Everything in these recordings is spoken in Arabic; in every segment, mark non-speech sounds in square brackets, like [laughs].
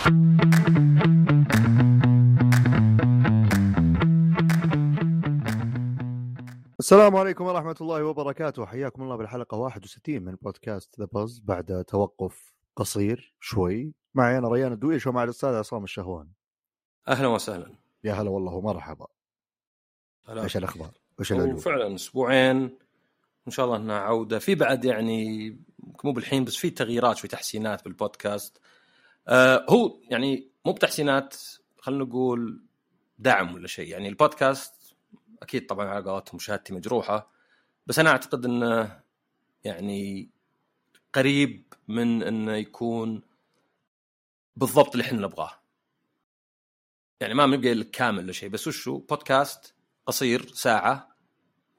السلام عليكم ورحمة الله وبركاته. حياكم الله بالحلقة 61 من بودكاست ذا باز بعد توقف قصير شوي. معي أنا ريان الدويش ومع الأستاذ عصام الشهوان. أهلا وسهلا. يا هلا والله ومرحبا. إيش. الأخبار؟ وش الأجواء؟ وفعلا أسبوعين. إن شاء الله إنها عودة. في بعد يعني مو بالحين بس في تغييرات شوي تحسينات بالبودكاست. آه هو يعني مو بتحسينات خلينا نقول دعم ولا شيء. يعني البودكاست أكيد طبعا على قولتهم شهادتي مجروحة بس أنا أعتقد إنه يعني قريب من إنه يكون بالضبط اللي إحنا نبغاه. يعني ما بنبقى لك كامل ولا شيء بس وشو بودكاست قصير ساعة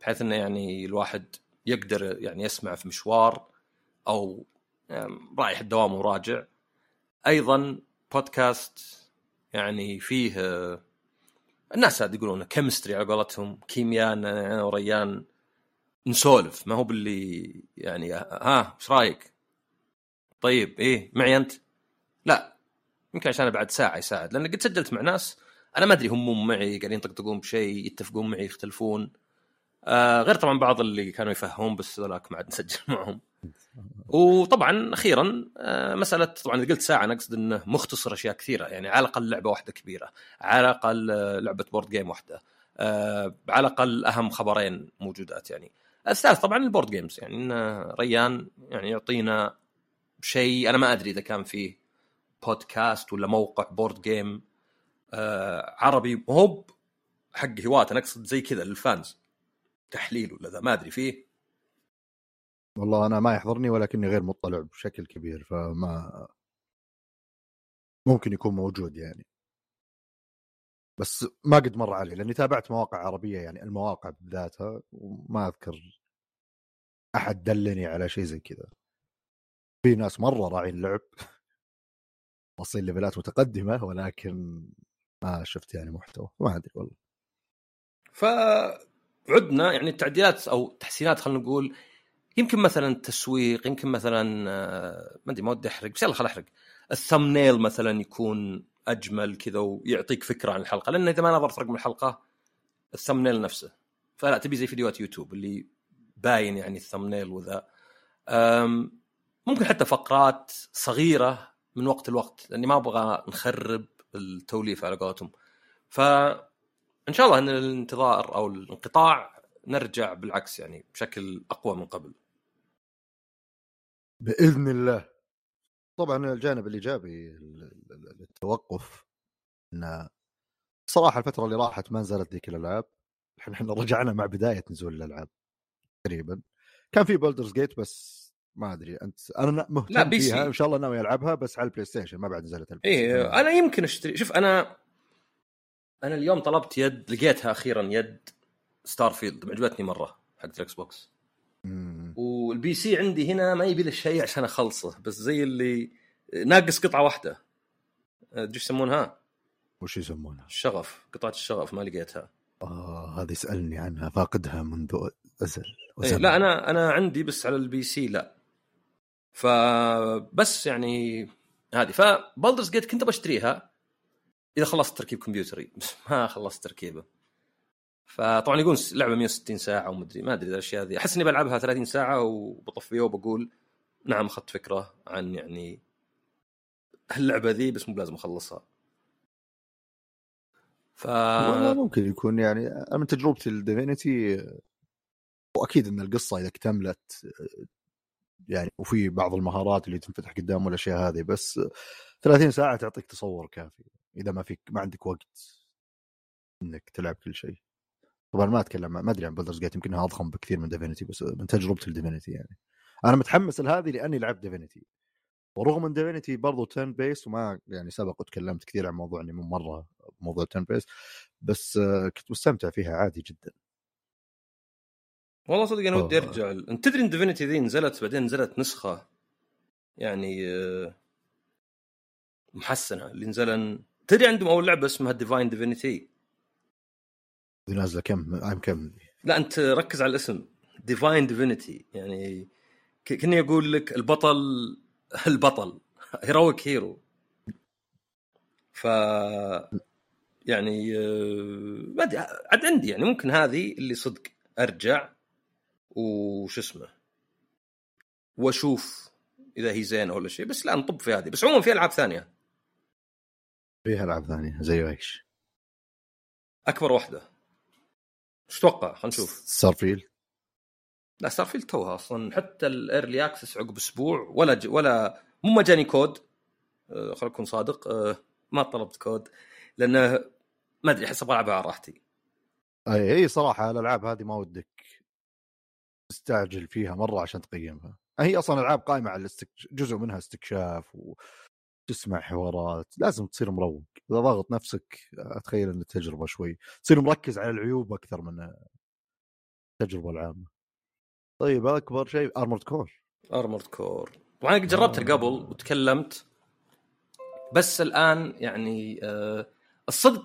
بحيث إنه يعني الواحد يقدر يعني يسمع في مشوار أو يعني رايح الدوام وراجع أيضا بودكاست يعني فيه الناس هذا يقولون كيمستري على قولتهم كيمياء أنا وريان نسولف ما هو باللي يعني ها إيش رأيك؟ طيب إيه معي أنت؟ لا يمكن عشان بعد ساعة يساعد لأن قد سجلت مع ناس أنا ما أدري هم مو معي قاعدين يطقطقون بشيء يتفقون معي يختلفون آه غير طبعا بعض اللي كانوا يفهمون بس ذولاك ما عاد نسجل [laughs] معهم [laughs] وطبعا أخيرا آه مسألة طبعا إذا قلت ساعة أنا أقصد إنه مختصر أشياء كثيرة. يعني على الأقل لعبة واحدة كبيرة على الأقل آه، لعبة board game واحدة آه على الأقل أهم خبرين موجودات يعني. الثالث طبعا ال board games يعني إن ريان يعني يعطينا شيء أنا ما أدري إذا كان فيه بودكاست ولا موقع board game عربي. مو حق هواة أنا أقصد زي كذا لل fans تحليل ولا ذا ما أدري فيه والله أنا ما يحضرني ولكني غير مطلع بشكل كبير فما ممكن يكون موجود يعني. بس ما قد مر علي لأني تابعت مواقع عربية يعني المواقع بذاتها وما أذكر أحد دلني على شيء زي كذا. في ناس مرة راعين اللعب واصلين ليفلات متقدمة ولكن ما شفت يعني محتوى ما أدري والله. فعدنا يعني التعديلات أو تحسينات خلينا نقول يمكن مثلا تسويق يمكن مثلا آه، ما أدري ما ودي أحرق بس يلا خل أحرق. ال thumbnail مثلا يكون أجمل كذا ويعطيك فكرة عن الحلقة لأن إذا ما نظرت رقم الحلقة ال thumbnail نفسه. فلا تبي زي فيديوهات يوتيوب اللي باين يعني الثمنيل وذا. ممكن حتى فقرات صغيرة من وقت لوقت لأني ما أبغى نخرب التوليفه على قولتهم. فان شاء الله إن الانتظار أو الانقطاع نرجع بالعكس يعني بشكل أقوى من قبل. بإذن الله. طبعا الجانب الإيجابي للتوقف إن صراحة الفترة اللي راحت ما نزلت ذيك الألعاب. الحين إحنا رجعنا مع بداية نزول الألعاب تقريبا. كان في Baldur's Gate بس ما أدري أنت أنا مهتم لا،. فيها. إن شاء الله ناوي ألعبها بس على ال PlayStation ما بعد نزلت ال Play إيه أنا يمكن أشتري. شوف أنا أنا اليوم طلبت يد لقيتها أخيرا يد Starfield عجبتني مرة حقت ال Xbox. وال PC عندي هنا ما يبي له شيء عشان أخلصه بس زي اللي ناقص قطعة واحدة. إيش يسمونها؟ وش يسمونها؟ الشغف قطعة الشغف ما لقيتها. آه هذه يسالني عنها فاقدها منذ أزل. إيه. لا أنا أنا عندي بس على ال PC لا. فبس يعني هذه. ف Baldur's Gate كنت بشتريها إذا خلصت تركيب كمبيوتري. بس ما خلصت تركيبه. فطبعا يقول لعبة 160 ساعة ومدري ما أدري الأشياء هذه. أحس إني بلعبها 30 ساعة وبطفيها وبقول نعم أخذت فكرة عن يعني اللعبه ذي بس مو بلازم أخلصها. ف ممكن يكون يعني أنا من تجربتي ل Divinity وأكيد إن القصة إذا اكتملت يعني وفي بعض المهارات اللي تنفتح قدام والأشياء هذه بس 30 ساعة تعطيك تصور كافي إذا ما فيك ما عندك وقت إنك تلعب كل شيء. طبعا ما أتكلم ما أدري عن Baldur's Gate يمكن انها أضخم بكثير من Divinity بس من تجربتي ل Divinity يعني. أنا متحمس لهذه لأني لعبت Divinity ورغم إن Divinity برضو turn-based وما يعني سبق وتكلمت كثير عن موضوع إني من مرة موضوع turn-based بس آه، كنت مستمتع فيها عادي جدا. والله صدق أنا ودي آه. أرجع أنت تدري إن Divinity ذي نزلت بعدين نزلت نسخة يعني آه، محسنة اللي نزل تدري عندهم أول لعبة اسمها Divine Divinity دي نازلة كم؟ عام كم؟ لا أنت ركز على الاسم. Divine Divinity يعني كني أقول لك البطل البطل. heroic hero ف يعني آه، ما أدري عاد عندي يعني ممكن هذه اللي صدق. أرجع وش اسمه؟ وأشوف إذا هي زينة ولا شيء. بس لا نطب في هذه. بس عموما في ألعاب ثانية. فيها ألعاب ثانية زي إيش؟ أكبر واحدة إيش تتوقع خلينا نشوف. ستارفيلد لا ستارفيلد توها أصلا. حتى ال early access عقب أسبوع ولا ج... ولا مو ما جاني كود. آه، خليني اكون صادق. آه، ما طلبت كود. لأنه ما أدري أحس أبغى ألعبها على راحتي. أي هي صراحة الألعاب هذه ما ودك تستعجل فيها مرة عشان تقيمها. هي أصلا ألعاب قائمة على الاستك... جزء منها استكشاف وتسمع حوارات لازم تصير مروق. إذا ضاغط نفسك أتخيل إن التجربة شوي تصير مركز على العيوب أكثر من التجربة العامة. طيب أكبر شيء Armored Core Armored Core طبعا أنا جربتها آه. قبل وتكلمت بس الآن يعني آه الصدق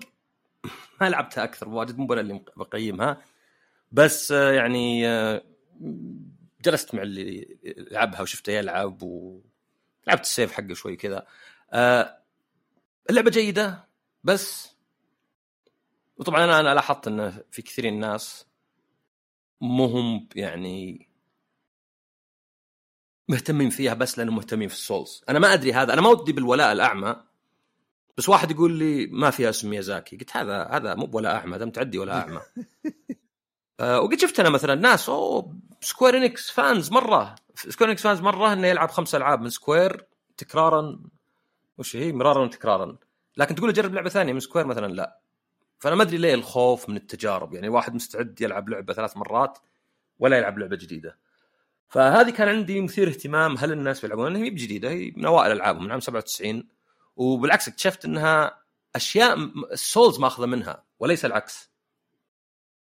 ما لعبتها أكثر واجد مو أنا اللي بقيمها بس آه يعني آه جلست مع اللي لعبها وشفته يلعب ولعبت ال save حقه شوي كذا. آه اللعبة جيدة بس وطبعا أنا أنا لاحظت انه في كثير من الناس مو هم يعني مهتمين فيها بس لأنهم مهتمين في ال Souls. أنا ما أدري هذا أنا ما ودي بالولاء الأعمى بس واحد يقول لي ما فيها اسم ميازاكي. قلت هذا هذا مو بولاء أعمى هذا متعدي ولا أعمى. [laughs] آه وقد شفت أنا مثلا ناس اوه Square Enix fans مرة Square Enix fans مرة إنه يلعب خمس ألعاب من Square تكرارا وش هي؟ مرارا وتكرارا. لكن تقول جرب لعبة ثانية من Square مثلا لا. فأنا ما أدري ليه الخوف من التجارب. يعني واحد مستعد يلعب لعبة ثلاث مرات ولا يلعب لعبة جديدة. فهذه كان عندي مثير اهتمام هل الناس بيلعبون؟ هي بجديدة. هي من أوائل ألعابهم من عام 97 وبالعكس اكتشفت إنها أشياء ال Souls ماخذة منها وليس العكس.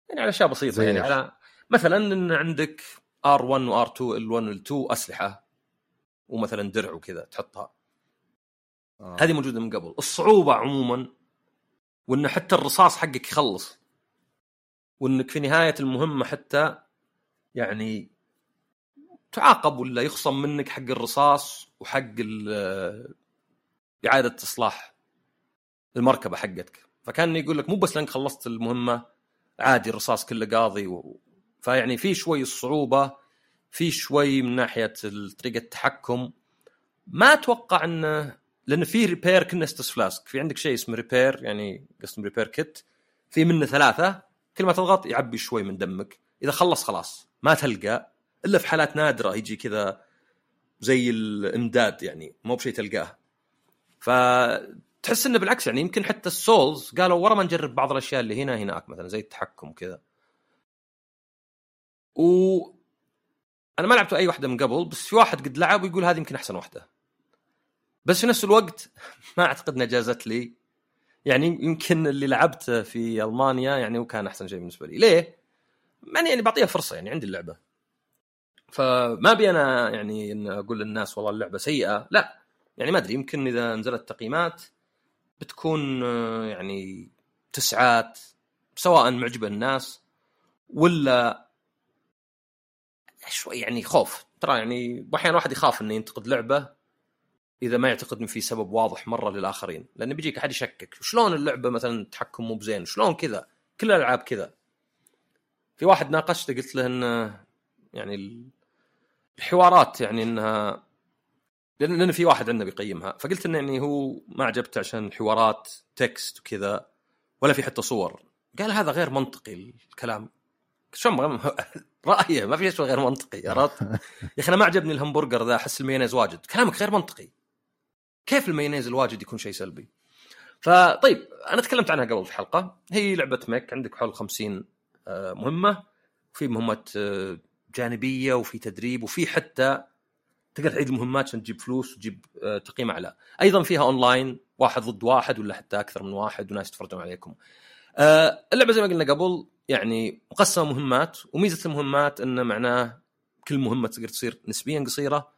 يعني على أشياء بسيطة. يعني؟ على مثلا إن عندك ار1 وار2 ال1 وال2 أسلحة. ومثلا درع وكذا تحطها. آه. هذه موجودة من قبل. الصعوبة عموما وان حتى الرصاص حقك يخلص. وإنك في نهاية المهمة حتى يعني تعاقب ولا يخصم منك حق الرصاص وحق إعادة إصلاح المركبة حقتك. فكان يقول لك مو بس لأنك خلصت المهمة عادي الرصاص كله قاضي و... فيعني في شوي الصعوبة في شوي من ناحية طريقة التحكم. ما أتوقع إنه لأن في repair كنه Estus Flask في عندك شيء اسمه repair يعني قسم repair kit في منه ثلاثة. كل ما تضغط يعبي شوي من دمك. إذا خلص خلاص ما تلقى. إلا في حالات نادرة يجي كذا زي الإمداد يعني مو بشيء تلقاه. فتحس إنه بالعكس يعني يمكن حتى ال Souls قالوا ورا ما نجرب بعض الأشياء اللي هنا هناك مثلا زي التحكم وكذا و أنا ما لعبت أي واحدة من قبل بس في واحد قد لعب ويقول هذه يمكن أحسن واحدة. بس في نفس الوقت [laughs] ما أعتقد إنها جازت لي. يعني يمكن اللي لعبته في ألمانيا يعني هو كان أحسن شيء بالنسبة لي. ليه؟ يعني يعني بعطيها فرصة يعني عندي اللعبة. فما أبي أنا يعني إن أقول للناس والله اللعبة سيئة. لا يعني ما أدري يمكن إذا نزلت تقييمات بتكون آه، يعني تسعات سواء معجبة الناس ولا شوي يعني خوف. ترى يعني أحيانا واحد يخاف إنه ينتقد لعبة. إذا ما يعتقد إن في سبب واضح مرة للآخرين. لأن بيجيك أحد يشكك. شلون اللعبة مثلا التحكم مو بزين؟ شلون كذا؟ كل الألعاب كذا. في واحد ناقشته قلت له انه يعني الحوارات يعني إنها لأن في واحد عندنا بيقيمها. فقلت إنه يعني هو ما عجبته عشان الحوارات تكست وكذا ولا في حتى صور. قال هذا غير منطقي الكلام. ما- [laughs] رأيه ما في شيء غير منطقي عرفت؟ يا أخي أنا ما عجبني الهمبرجر ذا أحس المايونيز واجد. كلامك غير منطقي. كيف المايونيز الواجد يكون شيء سلبي؟ فطيب أنا تكلمت عنها قبل في حلقة. هي لعبة mech عندك حول 50 آه، مهمة. في مهمات آه، جانبية وفي تدريب وفي حتى تقدر تعيد المهمات عشان تجيب فلوس وتجيب آه، تقييم أعلى. أيضا فيها أونلاين واحد ضد واحد ولا حتى أكثر من واحد وناس يتفرجون عليكم. اللعبة زي ما قلنا قبل يعني مقسمة مهمات وميزة المهمات انه معناه كل مهمة تقدر تصير نسبيا قصيرة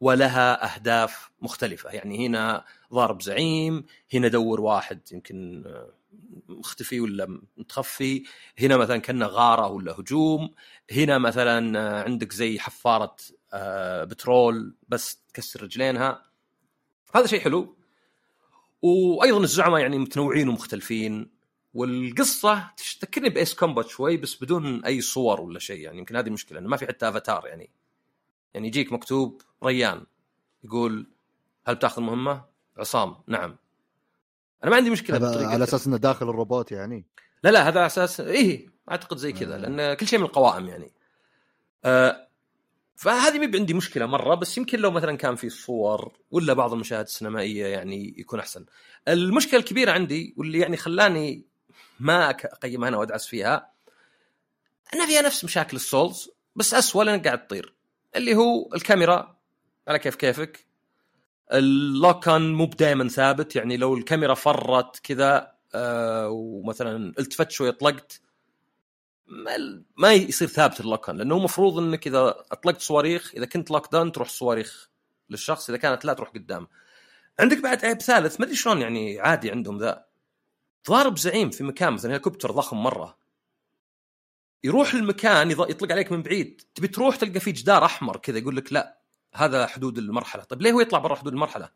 ولها أهداف مختلفة. يعني هنا ضارب زعيم هنا دور واحد يمكن آه، مختفي ولا متخفي. هنا مثلا كأنه غارة ولا هجوم. هنا مثلا آه، عندك زي حفارة آه، بترول بس تكسر رجلينها. هذا شيء حلو. وأيضا الزعماء يعني متنوعين ومختلفين. والقصة تذكرني بأيس كومبات شوي بس بدون أي صور ولا شيء. يعني يمكن هذه المشكلة إنه ما في حتى أفاتار يعني. يعني يجيك مكتوب ريان يقول هل بتاخذ مهمة؟ عصام نعم. أنا ما عندي مشكلة هذا على أساس إنه داخل الروبوت يعني؟ لا لا هذا على أساس إيه أعتقد زي كذا لأن كل شيء من القوائم يعني. آه فهذه ما عندي مشكلة مرة بس يمكن لو مثلا كان في صور ولا بعض المشاهد السينمائية يعني يكون أحسن. المشكلة الكبيرة عندي واللي يعني خلاني ما أقيمها أنا وأدعس فيها انها فيها نفس مشاكل ال Souls بس اسوء لانك قاعد تطير. اللي هو الكاميرا. على كيف كيفك. ال lock-on مو دائما ثابت يعني لو الكاميرا فرت كذا آه ومثلا التفت شوي طلقت ما, يصير ثابت ال lock لأنه المفروض إنك إذا أطلقت صواريخ إذا كنت lock down تروح صواريخ للشخص إذا كانت لا تروح قدام. عندك بعد عيب ثالث ما أدري شلون يعني عادي عندهم ذا. ضارب زعيم في مكان مثلا هليكوبتر ضخم مرة. يروح المكان يطلق عليك من بعيد. تبي تروح تلقى في جدار أحمر كذا يقول لك لا هذا حدود المرحلة. طيب ليه هو يطلع برا حدود المرحلة؟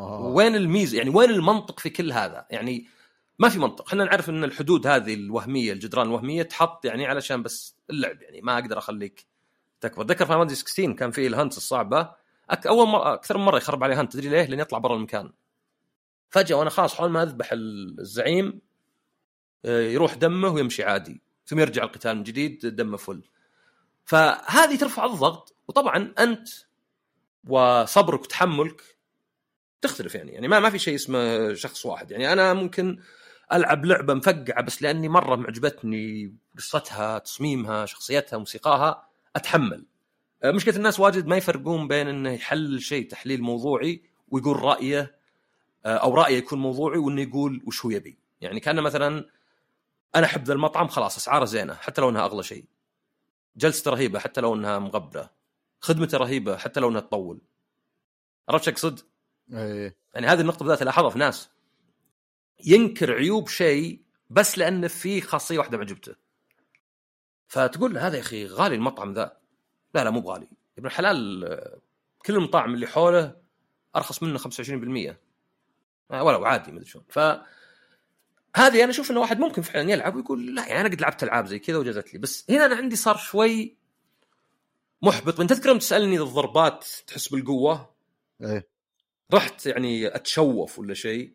أوه. وين الميزه يعني وين المنطق في كل هذا؟ يعني ما في منطق. إحنا نعرف إن الحدود هذه الوهمية الجدران الوهمية تحط يعني علشان بس اللعب يعني ما أقدر أخليك تكبر ذكر في فاينل 16 كان في الهنتس الصعبة. أك أول مرة أكثر من مرة يخرب علي هنت تدري ليه؟ لين يطلع برا المكان. فجأة وأنا خلاص حول ما أذبح الزعيم آه، يروح دمه ويمشي عادي. ثم يرجع القتال من جديد دمه فل. فهذه ترفع الضغط وطبعا أنت وصبرك وتحملك تختلف يعني. يعني ما ما في شيء اسمه شخص واحد. يعني أنا ممكن ألعب لعبة مفقعة بس لأني مرة معجبتني قصتها تصميمها شخصيتها موسيقاها أتحمل. مشكلة الناس واجد ما يفرقون بين إنه يحلل شيء تحليل موضوعي ويقول رأيه أو رأيه يكون موضوعي وإنه يقول وش هو يبي. يعني كان مثلا أنا أحب ذا المطعم خلاص أسعاره زينة حتى لو إنها أغلى شيء. جلسته رهيبة حتى لو إنها مغبرة. خدمته رهيبة حتى لو إنها تطول. عرفت إيش أقصد؟ إيه يعني هذه النقطة بالذات الاحظها في ناس. ينكر عيوب شيء بس لأن في خاصية واحدة معجبته فتقول له هذا يا أخي غالي المطعم ذا. لا لا مو بغالي. ابن الحلال كل المطاعم اللي حوله أرخص منه 25% ولو عادي ما أدري شلون. ف هذه أنا أشوف إنه واحد ممكن فعلا يلعب ويقول لا يعني أنا قد لعبت ألعاب زي كذا وجازت لي. بس هنا أنا عندي صار شوي محبط. من تذكر تسألني إذا الضربات تحس بالقوة؟ إيه. رحت يعني أتشوف ولا شيء.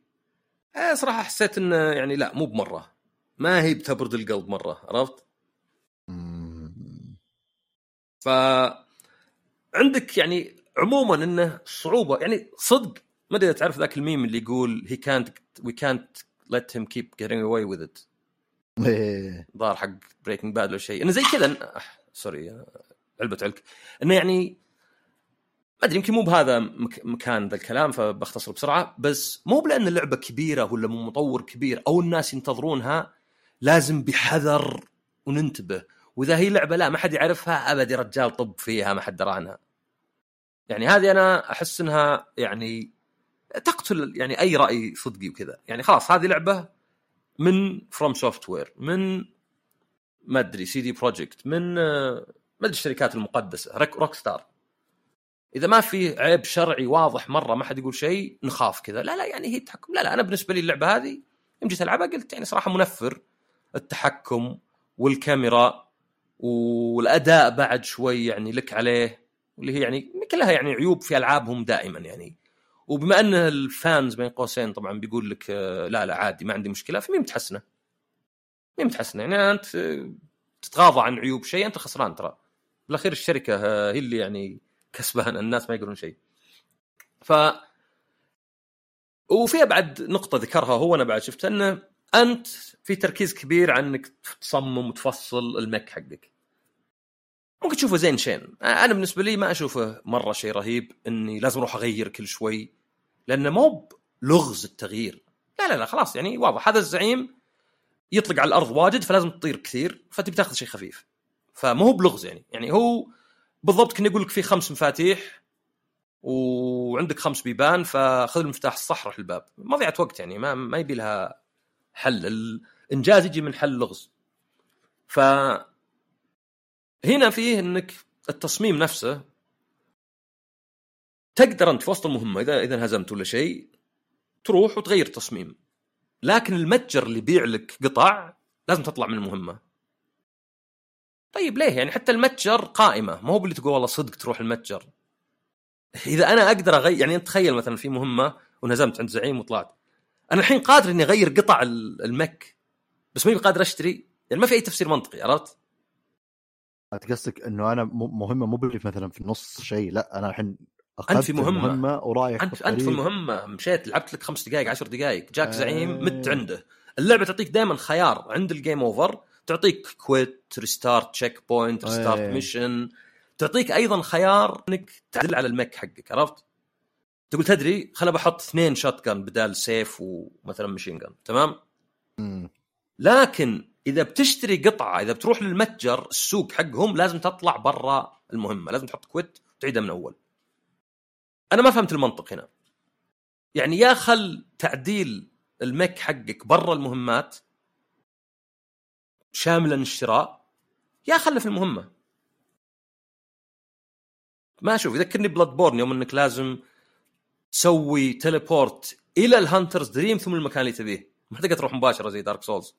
آه صراحة حسيت إنه يعني لا مو بمرة. ما هي بتبرد القلب مرة عرفت؟ ف عندك يعني عموما إنه صعوبة. يعني صدق ما أدري تعرف ذاك الميم اللي يقول هي كانت وي كانت ليت هيم كيب جيتنج اواي وذ ات ظهر حق Breaking Bad ولا شيء. إنه زي كذا. sorry علبة علك. إنه يعني ما أدري يمكن مو بهذا مكان ذا الكلام فبختصر بسرعة. بس مو بلأن اللعبة كبيرة ولا مطور كبير أو الناس ينتظرونها لازم بحذر وننتبه. وإذا هي لعبة لا ما حد يعرفها ابد رجال طب فيها ما حد درى عنها يعني هذه أنا أحس إنها يعني تقتل يعني أي رأي صدقي وكذا. يعني خلاص هذه لعبة من FromSoftware من ما أدري CD Projekt من ما أدري الشركات المقدسة Rockstar إذا ما في عيب شرعي واضح مرة ما حد يقول شيء نخاف كذا. لا لا يعني هي التحكم لا لا أنا بالنسبة لي اللعبة هذه يوم جيت ألعبها قلت يعني صراحة منفر التحكم والكاميرا والأداء بعد شوي يعني لك عليه واللي هي يعني كلها يعني عيوب في ألعابهم دائما يعني. وبما أن الفانز بين قوسين طبعا بيقول لك لا لا عادي ما عندي مشكلة فمين متحسنة؟ مين متحسنة؟ يعني أنت تتغاضى عن عيوب شيء أنت خسران ترى بالأخير الشركة هي اللي يعني كسبان الناس ما يقولون شيء ف وفيها بعد نقطة ذكرها هو أنا بعد شفت أنه أنت في تركيز كبير على إنك تصمم وتفصل المك حقك ممكن تشوفه زين شين. أنا بالنسبة لي ما أشوفه مرة شيء رهيب إني لازم أروح أغير كل شوي لأنه مو لغز التغيير. لا لا لا خلاص يعني واضح. هذا الزعيم يطلق على الأرض واجد فلازم تطير كثير فتبي تاخذ شيء خفيف. فما هو بلغز يعني. يعني هو بالضبط كنا يقول لك في خمس مفاتيح وعندك خمس بيبان فخذ المفتاح الصح روح الباب. مضيعة وقت يعني ما ما يبي لها حل. الإنجاز يجي من حل لغز. ف هنا فيه إنك التصميم نفسه تقدر أنت في وسط المهمة اذا إذا انهزمت ولا شيء تروح وتغير تصميم لكن المتجر اللي يبيع لك قطع لازم تطلع من المهمة. طيب ليه؟ يعني حتى المتجر قائمة. ما هو اللي تقول والله صدق تروح المتجر. إذا أنا أقدر اغير يعني أنت تخيل مثلا في مهمة ونزمت عند زعيم وطلعت. أنا الحين قادر إني أغير قطع المك بس ماني قادر أشتري. يعني ما في أي تفسير منطقي عرفت؟ أنت قصدك إنه أنا مهمة مو مثلا في النص شيء لأ أنا الحين أنت في مهمة, مهمة ورايح أنت أنت في مهمة مشيت لعبت لك خمس دقائق عشر دقائق جاك زعيم مت عنده اللعبة تعطيك دائما خيار عند ال game over تعطيك quit restart checkpoint restart mission تعطيك أيضا خيار إنك تعدل على ال mech حقك عرفت؟ تقول تدري خل بحط اثنين shotgun بدال سيف ومثلا machine gun تمام؟ مم. لكن إذا بتشتري قطعة إذا بتروح للمتجر السوق حقهم لازم تطلع برا المهمة لازم تحط كويت وتعيدها من أول. أنا ما فهمت المنطق هنا. يعني يا خل تعديل المك حقك برا المهمات شاملا الشراء يا خله في المهمة. ما أشوف يذكرني بلاد بورن يوم إنك لازم تسوي teleport إلى ال Hunter's Dream ثم المكان اللي تبيه. ما تقدر تروح مباشرة زي Dark Souls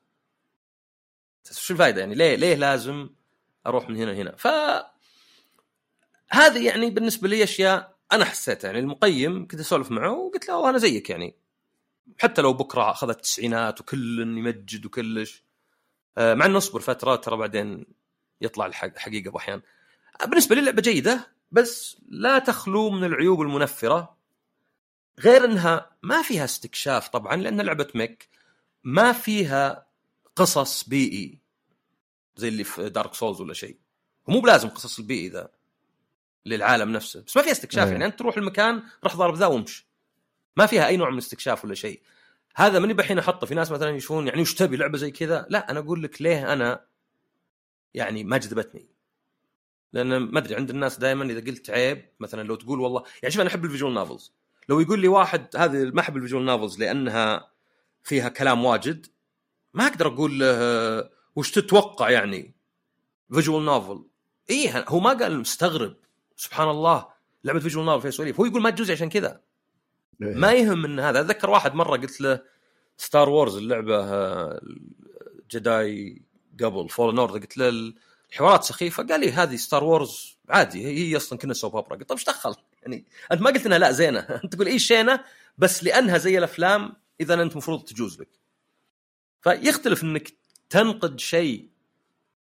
شو الفائده يعني؟ ليه ليه لازم أروح من هنا لهنا؟ ف هذه يعني بالنسبة لي أشياء أنا حسيتها. يعني المقيم كنت أسولف معه وقلت له أنا زيك يعني. حتى لو بكرة أخذت التسعينات وكل يمجد وكلش. آه، مع إنه أصبر فترة ترى بعدين يطلع الحقيقة باحيان بالنسبة لي لعبة جيدة بس لا تخلو من العيوب المنفرة. غير إنها ما فيها استكشاف طبعا لأن لعبة mech. ما فيها قصص بيئي زي اللي في Dark Souls ولا شيء. ومو بلازم قصص البيئي ذا للعالم نفسه. بس ما فيها استكشاف أيه. يعني أنت تروح المكان راح ضارب ذا وامش ما فيها أي نوع من الاستكشاف ولا شيء. هذا ماني بحين أحطه. في ناس مثلا يشوفون يعني وش تبي لعبة زي كذا؟ لا أنا أقول لك ليه أنا يعني ما جذبتني. لأن ما أدري عند الناس دائما إذا قلت عيب مثلا لو تقول والله يعني شوف أنا أحب ال visual novels لو يقول لي واحد هذه ما أحب ال visual novels لأنها فيها كلام واجد ما أقدر أقول له وش تتوقع يعني؟ visual novel إيه هو ما قال مستغرب. سبحان الله. لعبة visual novel فيها سواليف. هو يقول ما تجوز لي عشان كذا. إيه. ما يهم من هذا. اتذكر واحد مرة قلت له Star Wars اللعبة Jedi قبل Fallen Order قلت له الحوارات سخيفة؟ قال لي هذه Star Wars عادي. هي أصلا كنها soap opera قلت طيب إيش دخل؟ يعني أنت ما قلت إنها لا زينة. [laughs] أنت تقول إيه شينة؟ بس لأنها زي الأفلام إذا أنت المفروض تجوز لك. فيختلف إنك تنقد شيء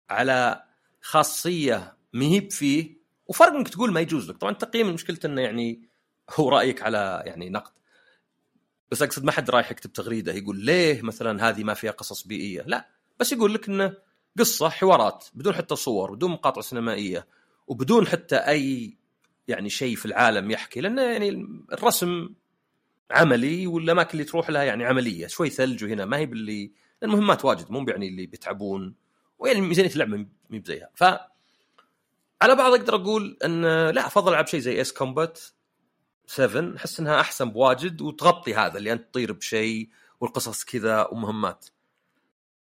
على خاصية مهيب فيه وفرق إنك تقول ما يجوز لك. طبعا التقييم مشكلته إنه يعني هو رأيك على يعني نقد. بس أقصد ما حد رايح يكتب تغريدة يقول ليه مثلا هذه ما فيها قصص بيئية. لا بس يقول لك إنه قصة حوارات بدون حتى صور بدون مقاطع سينمائية وبدون حتى أي يعني شيء في العالم يحكي لأنه يعني الرسم عملي والاماكن اللي تروح لها يعني عملية. شوي ثلج وهنا ما هي باللي المهمات واجد مو يعني اللي بيتعبون ويعني ميزانيه اللعبه مي بزيها. ف على بعض أقدر أقول إن لا أفضل ألعب شيء زي اس كومبات 7 أحس إنها أحسن بواجد وتغطي هذا اللي أنت تطير بشيء والقصص كذا ومهمات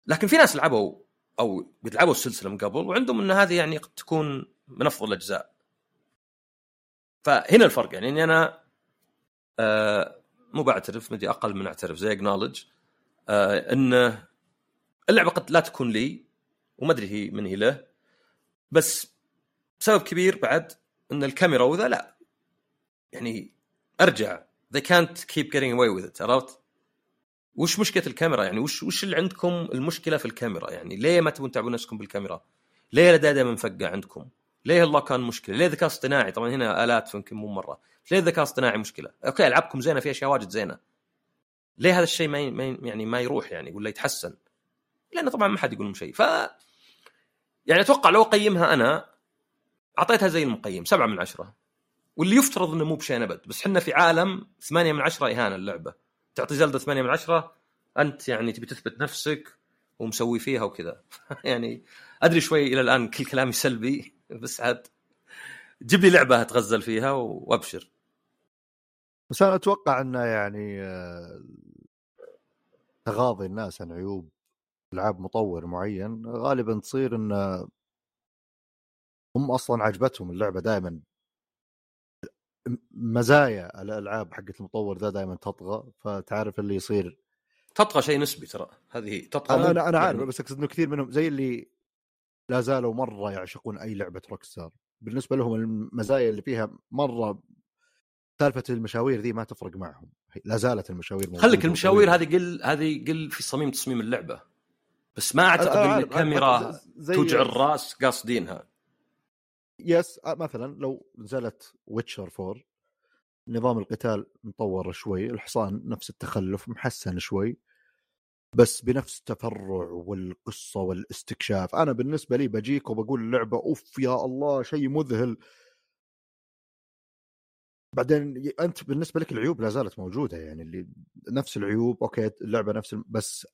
لكن في ناس لعبوا أو بيلعبوا السلسلة من قبل وعندهم إن هذه يعني قد تكون من أفضل الأجزاء. فهنا الفرق يعني إني أنا آه مو بعترف مدري أقل من أعترف زي اكنولج آه إنه اللعبة قد لا تكون لي وما أدري هي من هي له بس سبب كبير بعد إن الكاميرا وذا لا يعني أرجع they can't keep getting away with it عرفت؟ وش مشكلة الكاميرا يعني وش وش اللي عندكم المشكلة في الكاميرا يعني ليه ما تبون تعبون نفسكم بالكاميرا؟ ليه الاداء دائما مفقع عندكم؟ ليه الله كان مشكلة؟ ليه الذكاء الاصطناعي؟ طبعا هنا آلات يمكن مو مرة، ليه الذكاء الاصطناعي مشكلة؟ أوكي ألعابكم زينة في أشياء واجد زينة. ليه هذا الشيء ما يعني ما يروح يعني ولا يتحسن؟ لأنه طبعا ما حد يقول شيء. ف يعني أتوقع لو أقيمها أنا أعطيتها زي المقيم سبعة من عشرة. واللي يفترض إنه مو بشيء أبد. بس إحنا في عالم ثمانية من عشرة إهانة اللعبة. تعطي زلدة ثمانية من عشرة أنت يعني تبي تثبت نفسك ومسوي فيها وكذا. [laughs] يعني أدري شوي إلى الآن كل كلامي سلبي بس عاد جيب لي لعبة أتغزل فيها وأبشر. بس أنا أتوقع إنه يعني آه، تغاضي الناس عن عيوب العاب مطور معين غالبا تصير إن هم أصلا عجبتهم اللعبة دائما مزايا الألعاب حقت المطور ذا دائما تطغى فتعرف اللي يصير. تطغى شيء نسبي ترى. هذه تطغى أنا أنا, أنا عارف يعني- بس أقصد إنه كثير منهم زي اللي لا زالوا مرة يعشقون أي لعبة روك ستار بالنسبة لهم المزايا اللي فيها مرة سالفة المشاوير ذي ما تفرق معهم. لا زالت المشاوير خليك المشاوير. هذه قل هذه قل في صميم تصميم اللعبة. بس ما اعتقد إن الكاميرا توجع الراس قاصدينها. yes آه، مثلا لو نزلت Witcher 4 نظام القتال مطور شوي الحصان نفس التخلف محسن شوي بس بنفس التفرع والقصة والاستكشاف. أنا بالنسبة لي بجيك وبقول اللعبه أوف يا الله شيء مذهل. بعدين أنت بالنسبة لك العيوب لا زالت موجودة يعني اللي نفس العيوب okay اللعبة نفس بس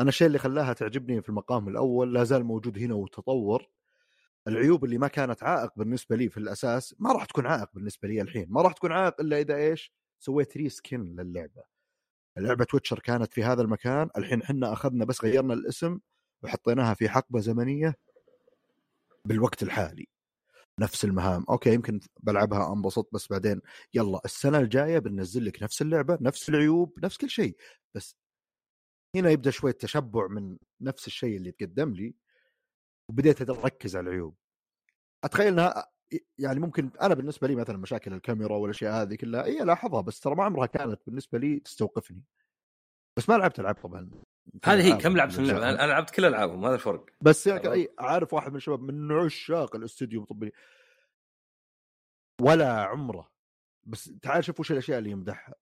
أنا الشيء اللي خلاها تعجبني في المقام الأول لا زال موجود هنا وتطور. العيوب اللي ما كانت عائق بالنسبة لي في الأساس ما راح تكون عائق بالنسبة لي الحين. ما راح تكون عائق إلا إذا إيش؟ سويت reskin للعبة. لعبة Witcher كانت في هذا المكان الحين إحنا أخذنا بس غيرنا الاسم وحطيناها في حقبة زمنية بالوقت الحالي. نفس المهام. أوكي يمكن بلعبها أنبسط بس بعدين يلا السنة الجاية بننزل لك نفس اللعبة نفس العيوب نفس كل شيء. بس هنا يبدأ شوية تشبع من نفس الشيء اللي تقدم لي وبديت أركز على العيوب. أتخيل إنها يعني ممكن أنا بالنسبة لي مثلا مشاكل الكاميرا والأشياء هذه كلها اي لاحظها بس ترى ما عمرها كانت بالنسبة لي تستوقفني. بس ما لعبت ألعاب طبعا هذه هي كم لعبت في. اللعبه أنا لعبت كل ألعابهم هذا الفرق بس يعني. أي عارف واحد من الشباب من عشاق الاستوديو المطبلين ولا عمره. بس تعال شوف وش الأشياء اللي يمدحها.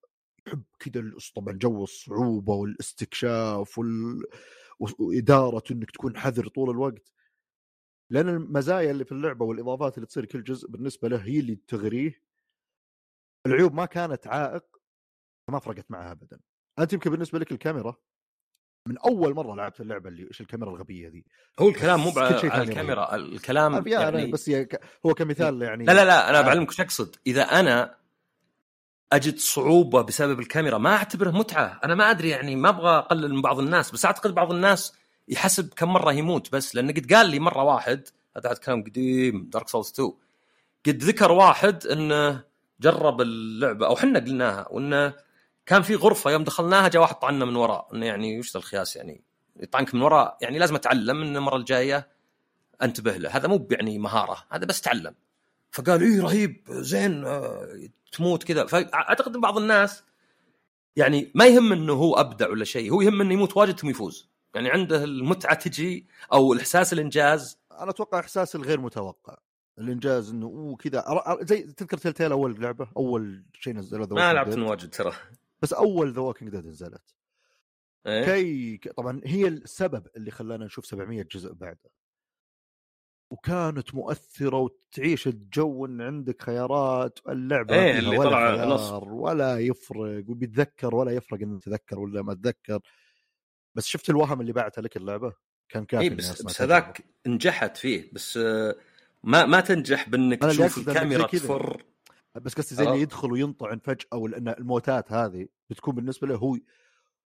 يحب كذا طبعا جو الصعوبة والاستكشاف وال... وإدارة إنك تكون حذر طول الوقت. لأن المزايا اللي في اللعبة والإضافات اللي تصير كل جزء بالنسبة له هي اللي تغريه. العيوب ما كانت عائق ما فرقت معها ابدا. أنت يمكن بالنسبة لك الكاميرا من أول مرة لعبت اللعبة اللي إيش الكاميرا الغبية ذي؟ هو الكلام مو على الكاميرا الكلام يعني, بس هي ك- هو كمثال يعني لا لا لا أنا. بعلمك وش أقصد. إذا أنا أجد صعوبة بسبب الكاميرا. ما أعتبره متعة. أنا ما أدري يعني ما أبغى أقلل من بعض الناس بس أعتقد بعض الناس يحسب كم مرة يموت بس. لأنه قد قال لي مرة واحد هذا كلام قديم دارك سولز 2 قد ذكر واحد إنه جرب اللعبة أو حنا قلناها وإنه كان في غرفة يوم دخلناها جاء واحد طعنا من وراء. إنه يعني وش الخياس يعني؟ يطعنك من وراء. يعني لازم أتعلم ان المرة الجاية أنتبه له. هذا مو يعني مهارة هذا بس تعلم. فقال إيه رهيب زين آه، تموت كذا. فأعتقد إن بعض الناس يعني ما يهم إنه هو أبدع ولا شيء هو يهم إنه يموت واجد ثم يفوز. يعني عنده المتعة تجي أو الاحساس الإنجاز. أنا أتوقع إحساس الغير متوقع. الإنجاز إنه أوه كذا زي تذكر Telltale أول لعبة؟ أول شيء نزلوا ذا ما لعبت. واجد ترى. بس أول The Walking Dead نزلت. إيه؟ كي طبعا هي السبب اللي خلانا نشوف 700 جزء بعده. وكانت مؤثرة وتعيش الجو إن عندك خيارات اللعبة فيها اللي ولا طلع خيار. ولا يفرق وبيتذكر ولا يفرق إن تذكر ولا ما تذكر بس شفت الوهم اللي بعتها لك اللعبة كان كافي اي إني بس بس. هذاك نجحت فيه بس آه، ما ما تنجح بإنك تشوف الكاميرا. تفر بس قصدي زي اللي عرفت؟ يدخل وينطعن فجأة ولان الموتات هذه بتكون بالنسبة له هو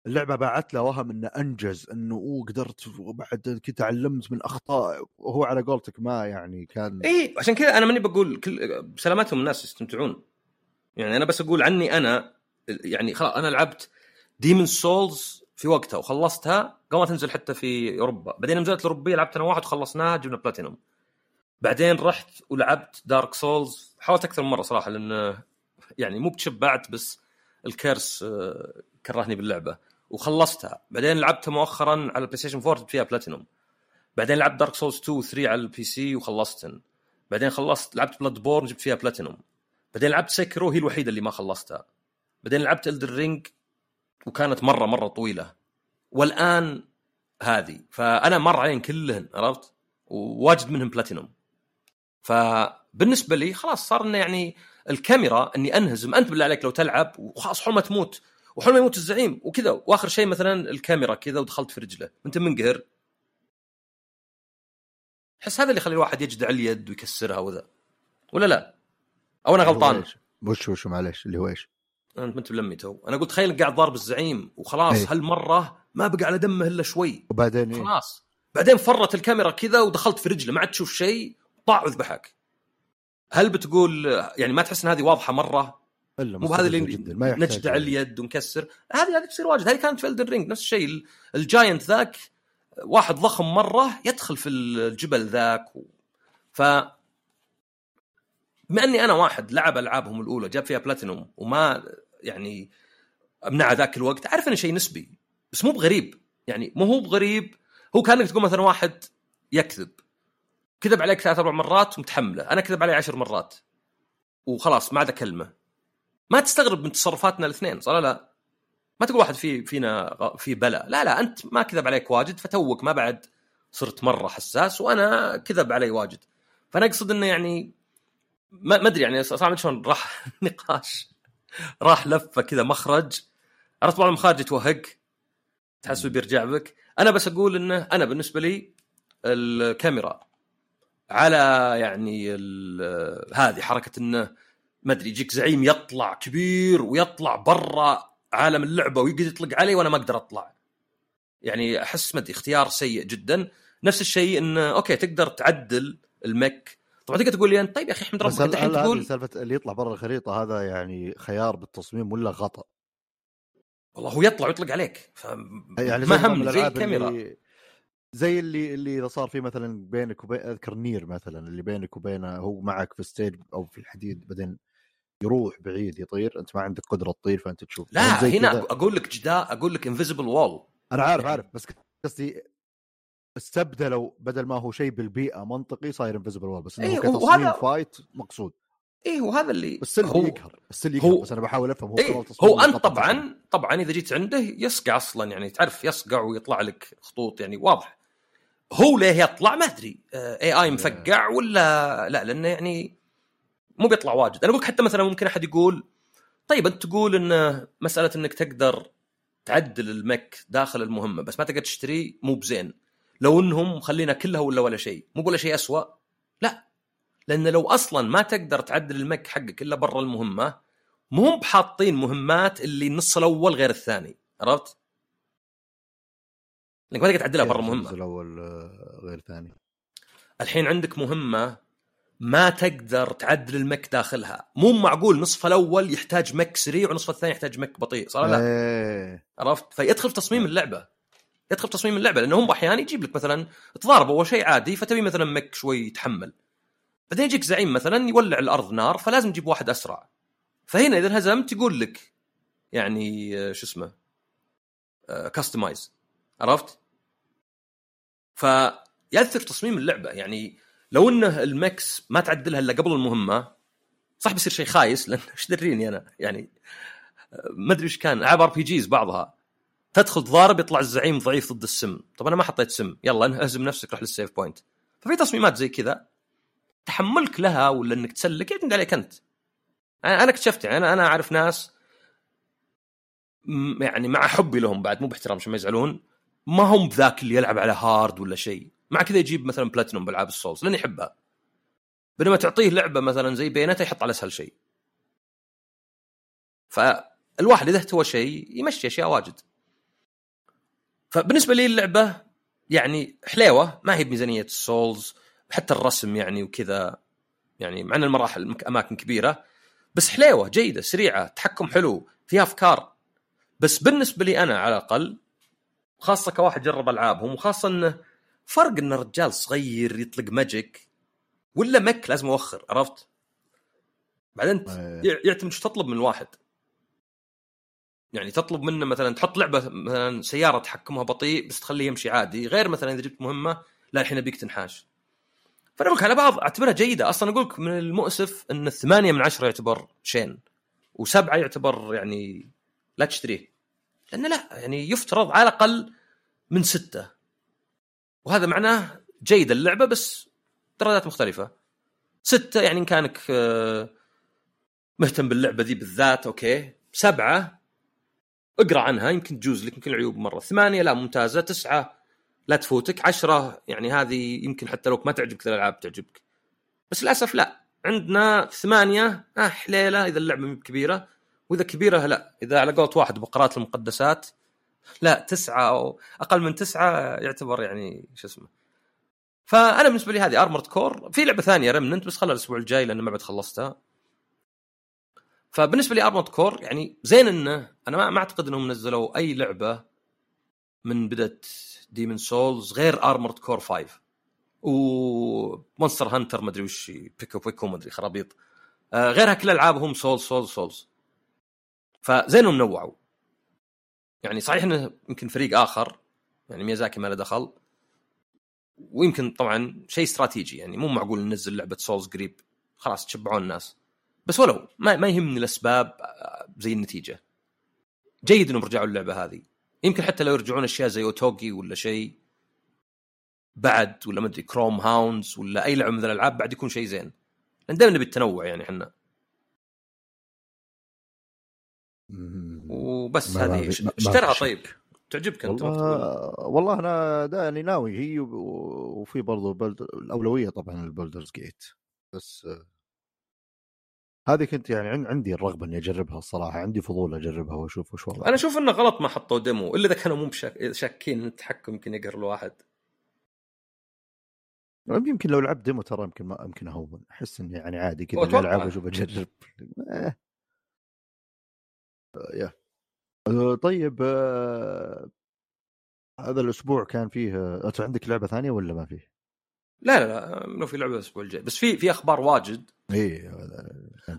اللعبة باعت له وهم إنه أنجز إنه أوه قدرت وبعد كذا تعلمت من أخطاء وهو على قولتك ما يعني كان إي عشان كذا أنا ماني بقول كل بسلامتهم الناس يستمتعون. يعني أنا بس أقول عني أنا يعني خلاص أنا لعبت Demon's Souls في وقتها وخلصتها قبل ما تنزل حتى في أوروبا. بعدين نزلت الأوروبية لعبت أنا واحد وخلصناها جبنا بلاتينوم بعدين رحت ولعبت Dark Souls حاولت أكثر من مرة صراحة لأن يعني مو بتشبعت بس ال curse آه، كرهني باللعبة. وخلصتها. بعدين لعبتها مؤخرا على ال PlayStation 4 جبت فيها بلاتينوم بعدين لعبت Dark Souls 2 و 3 على ال PC وخلصتن بعدين خلصت لعبت Bloodborne جبت فيها بلاتينوم بعدين لعبت Sekiro هي الوحيدة اللي ما خلصتها. بعدين لعبت Elden Ring وكانت مرة مرة طويلة. والآن هذه. فأنا مر عليهم كلهن عرفت؟ وواجد منهم بلاتينوم فبالنسبة لي خلاص صار إنه يعني الكاميرا إني أنهزم. أنت بالله عليك لو تلعب وخلاص حلمه تموت. وحلمه يموت الزعيم وكذا. وآخر شيء مثلا الكاميرا كذا ودخلت في رجله. أنت منقهر. أحس هذا اللي يخلي الواحد يجدع اليد ويكسرها وذا. ولا لا؟ أو أنا غلطان؟ وش وش معلش اللي هو إيش؟ انت ما أنت بلمي تو. أنا قلت تخيل قاعد ضارب الزعيم وخلاص إيه. هالمرة ما بقى على دمه إلا شوي. وبعدين إيه؟ خلاص. بعدين فرت الكاميرا كذا ودخلت في رجله. ما عاد تشوف شيء. طاع وذبحك. هل بتقول يعني ما تحس إن هذه واضحة مرة؟ إلا مو بهذا اللي نجدع اليد ونكسر. هذه هذه تصير واجد. هذه كانت في Elden Ring نفس الشيء. ال- ال giant ذاك واحد ضخم مرة يدخل في الجبل ذاك و... ف بما إني أنا واحد لعب ألعابهم الأولى جاب فيها بلاتينوم وما يعني أمنع ذاك الوقت أعرف إنه شيء نسبي بس مو بغريب. يعني مو هو بغريب هو كأنك تقول مثلا واحد يكذب. كذب عليك ثلاث أربع مرات ومتحمله. أنا كذب علي عشر مرات. وخلاص ما عاد كلمة. ما تستغرب من تصرفاتنا الاثنين صح لا؟ ما تقول واحد في فينا في بلا. لا لا أنت ما كذب عليك واجد فتوك ما بعد صرت مرة حساس وأنا كذب علي واجد. فأنا أقصد إنه يعني ما أدري يعني أدري شلون راح [laughs] نقاش راح لفة كذا مخرج. عرفت بعض المخارج توهق تحسه بيرجع بك. أنا بس أقول إنه أنا بالنسبة لي الكاميرا على يعني هذه حركة إنه ما أدري يجيك زعيم يطلع كبير ويطلع برا عالم اللعبة ويقدر يطلق علي وأنا ما أقدر أطلع. يعني أحس ما أدري اختيار سيء جدا. نفس الشيء انه okay تقدر تعدل ال mech. طبعا تقدر تقول لي أنت طيب يا أخي أحمد ربك الحين تقول؟ سالفة اللي يطلع برا الخريطة هذا يعني خيار بالتصميم ولا خطأ؟ والله هو يطلع ويطلق عليك. ف... يعني ما هم زي الكاميرا اللي زي اللي اللي إذا صار في مثلا بينك وبين أذكر Nier مثلا اللي بينك وبينه هو معك في stage أو في الحديد بعدين يروح بعيد يطير أنت ما عندك قدرة تطير فأنت تشوف. لا زي هنا كذا. أقول لك جدار أقول لك invisible wall أنا عارف عارف بس قصدي استبدلوا بدل ما هو شيء بالبيئة منطقي صاير invisible wall بس إنه إيه، هو كتصميم وهذا- فايت مقصود. إيه وهذا اللي بس اللي هو يقهر بس اللي يقهر هو- بس أنا بحاول أفهم هو إيه هو أنت طبعا طبعا إذا جيت عنده يصقع أصلا يعني تعرف يصقع ويطلع لك خطوط يعني واضح. هو ليه يطلع؟ ما أدري. اي اي مفقع ولا لا؟ لأنه يعني مو بيطلع واجد. أنا أقول حتى مثلا ممكن أحد يقول طيب أنت تقول إن مسألة إنك تقدر تعدل المك داخل المهمة بس ما تقدر تشتريه مو بزين. لو إنهم مخلينا كلها ولا ولا شيء مو ولا شيء أسوأ. لا. لأن لو أصلا ما تقدر تعدل المك حقك إلا برا المهمة مو هم بحاطين مهمات اللي النص الأول غير الثاني. عرفت؟ انك ما تقدر تعدلها برا الجزء مهمه الأول آه، غير ثاني؟ الحين عندك مهمة ما تقدر تعدل المك داخلها. مو معقول نصف الأول يحتاج مك سريع ونصف الثاني يحتاج مك بطيء صار لا؟ إيه. عرفت؟ فيدخل في تصميم اللعبة. يدخل في تصميم اللعبة لأنه هم أحيانا يجيب لك مثلا تضارب أول شيء عادي فتبي مثلا مك شوي يتحمل. بعدين يجيك زعيم مثلا يولع الأرض نار فلازم تجيب واحد أسرع. فهنا إذا انهزمت يقول لك يعني آه، شو اسمه كاستمايز عرفت؟ فيأثر في تصميم اللعبة. يعني لو انه ال mechs ما تعدلها إلا قبل المهمة صح بيصير شيء خايس لأن [laughs] إيش دريني أنا؟ يعني ما أدري إيش كان ألعاب RPGs بعضها. تدخل تضارب يطلع الزعيم ضعيف ضد السم. طب أنا ما حطيت سم. يلا اهزم نفسك روح لل save point ففي تصميمات زي كذا تحملك لها ولا إنك تسلك؟ يعتمد عليك أنت. أنا اكتشفت يعني أنا أنا أعرف ناس يعني مع حبي لهم بعد مو باحترام عشان ما يزعلون ما هم بذاك اللي يلعب على hard ولا شيء. مع كذا يجيب مثلا بلاتينوم بألعاب ال Souls لأنه يحبها. بينما تعطيه لعبة مثلا زي Bayonetta يحط على اسهل شيء. فالواحد إذا اهتوى شيء يمشي أشياء واجد. فبالنسبة لي اللعبة يعني حليوة ما هي بميزانية ال Souls حتى الرسم يعني وكذا يعني مع إن المراحل أماكن كبيرة بس حليوة جيدة سريعة تحكم حلو فيها أفكار. بس بالنسبة لي أنا على الأقل خاصة كواحد جرب ألعابهم وخاصة إنه فرق إن الرجال صغير يطلق ماجيك ولا مك لازم أوخر عرفت؟ بعدين. يع- يعتمد شو تطلب من الواحد يعني تطلب منه مثلا تحط لعبة مثلا سيارة تحكمها بطيء بس تخليه يمشي عادي غير مثلا إذا جبت مهمة لا الحين أبيك تنحاش. فأنا أقول على بعض أعتبرها جيدة. أصلا أقول لك من المؤسف إن الثمانية من عشرة يعتبر شين وسبعة يعتبر يعني لا تشتريه. لأنه لا يعني يفترض على الأقل من ستة. وهذا معناه جيده اللعبة بس درجات مختلفة. ستة يعني ان كانك آه، مهتم باللعبة ذي بالذات أوكي. سبعة اقرأ عنها يمكن تجوز لك يمكن العيوب مرة. ثمانية لا ممتازة. تسعة لا تفوتك. عشرة يعني هذه يمكن حتى لو ما تعجبك الألعاب تعجبك. بس للأسف لا. عندنا ثمانية آه حليلة إذا اللعبة كبيرة. وإذا كبيرة لا. إذا على قولة واحد بقرات المقدسات. لا تسعة أو أقل من تسعة يعتبر يعني شو اسمه. فأنا بالنسبة لي هذه Armored Core في لعبة ثانية Remnant بس خلها الأسبوع الجاي لأنه ما بعد خلصتها. فبالنسبة لي Armored Core يعني زين إنه أنا ما, أعتقد إنهم نزلوا أي لعبة من بدأت Demon's Souls غير Armored Core 5 و Monster Hunter ما أدري وش بيكو بيكو ما أدري خرابيط. آه غيرها كل العابهم Souls Souls Souls انهم نوعوا. يعني صحيح إنه يمكن فريق آخر يعني ميازاكي ما له دخل. ويمكن طبعا شيء استراتيجي يعني مو معقول ننزل لعبة Souls قريب. خلاص تشبعون الناس. بس ولو ما, ما يهمني الأسباب آه، زي النتيجة. جيد إنهم رجعوا اللعبة هذه. يمكن حتى لو يرجعون أشياء زي Otogi ولا شيء بعد ولا ما أدري Chromehounds ولا أي لعبة من الألعاب بعد يكون شيء زين. لأن دائما نبي التنوع يعني إحنا. وبس هذه اشترها طيب. تعجبك أنت والله, والله أنا دا يعني ناوي هي وفي برضو بلد... الأولوية طبعا ال Baldur's Gate. بس هذه كنت يعني عندي الرغبة إني أجربها الصراحة عندي فضول أجربها وأشوف وش أنا أشوف إنه غلط ما حطوا ديمو إلا إذا كانوا مو شاكين التحكم يمكن يقهر الواحد. يمكن لو لعبت ديمو ترى يمكن ما يمكن أهون. أحس إني يعني عادي كذا العب وأشوف أجرب. [laughs] إيه. يا. أه، طيب أه، هذا الأسبوع كان فيه أنت عندك لعبة ثانية ولا ما فيه؟ لا لا لا لو في لعبة الأسبوع الجاي. بس في في أخبار واجد. إي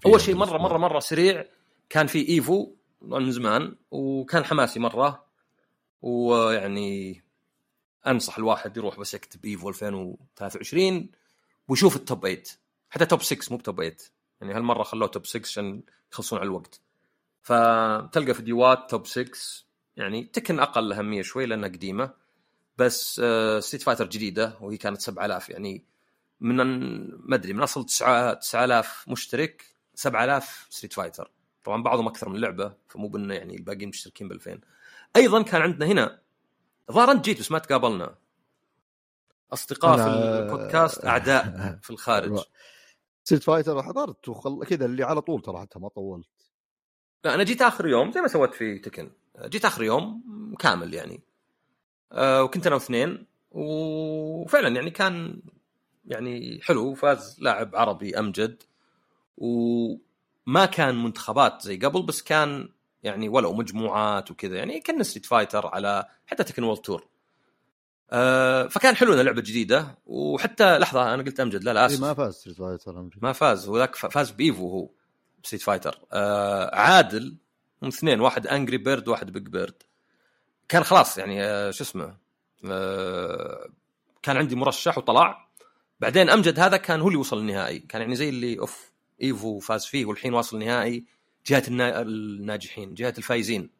أول شيء مرة مرة مرة سريع كان في EVO من زمان وكان حماسي مرة ويعني أنصح الواحد يروح بس يكتب EVO 2023 ويشوف ال top 8 حتى top 6 مو ب top 8 يعني هالمرة خلوه top 6 عشان يخلصون على الوقت. فتلقى فيديوهات top 6 يعني Tekken أقل أهمية شوي لأنها قديمة. بس Street Fighter جديدة وهي كانت 7000 يعني من ما أدري من أصل 9000 مشترك 7000 Street Fighter طبعا بعضهم أكثر من لعبة فمو بأنه يعني الباقيين مشتركين ب 2000 أيضا كان عندنا هنا الظاهر انت جيت بس ما تقابلنا. أصدقاء في البودكاست أعداء [laughs] في الخارج. Street Fighter حضرت وخل... كذا اللي على طول ترى حتى ما طولت. لا أنا جيت آخر يوم زي ما سويت في Tekken. جيت آخر يوم كامل يعني. أه وكنت أنا واثنين وفعلا يعني كان يعني حلو. فاز لاعب عربي أمجد وما كان منتخبات زي قبل بس كان يعني ولو مجموعات وكذا. يعني كان Street Fighter على حتى Tekken World Tour أه فكان حلو انها لعبة جديدة. وحتى لحظة أنا قلت أمجد لا لا آسف. ما فاز Street Fighter أمجد. ما فاز. وذاك فاز ب EVO هو. ستريت فايتر. أه عادل هم اثنين واحد انجري بيرد واحد بيج بيرد كان خلاص يعني أه شو اسمه أه كان عندي مرشح وطلع. بعدين أمجد هذا كان هو اللي وصل النهائي كان يعني زي اللي أوف إيفو فاز فيه والحين واصل النهائي جهة الناجحين جهة الفايزين.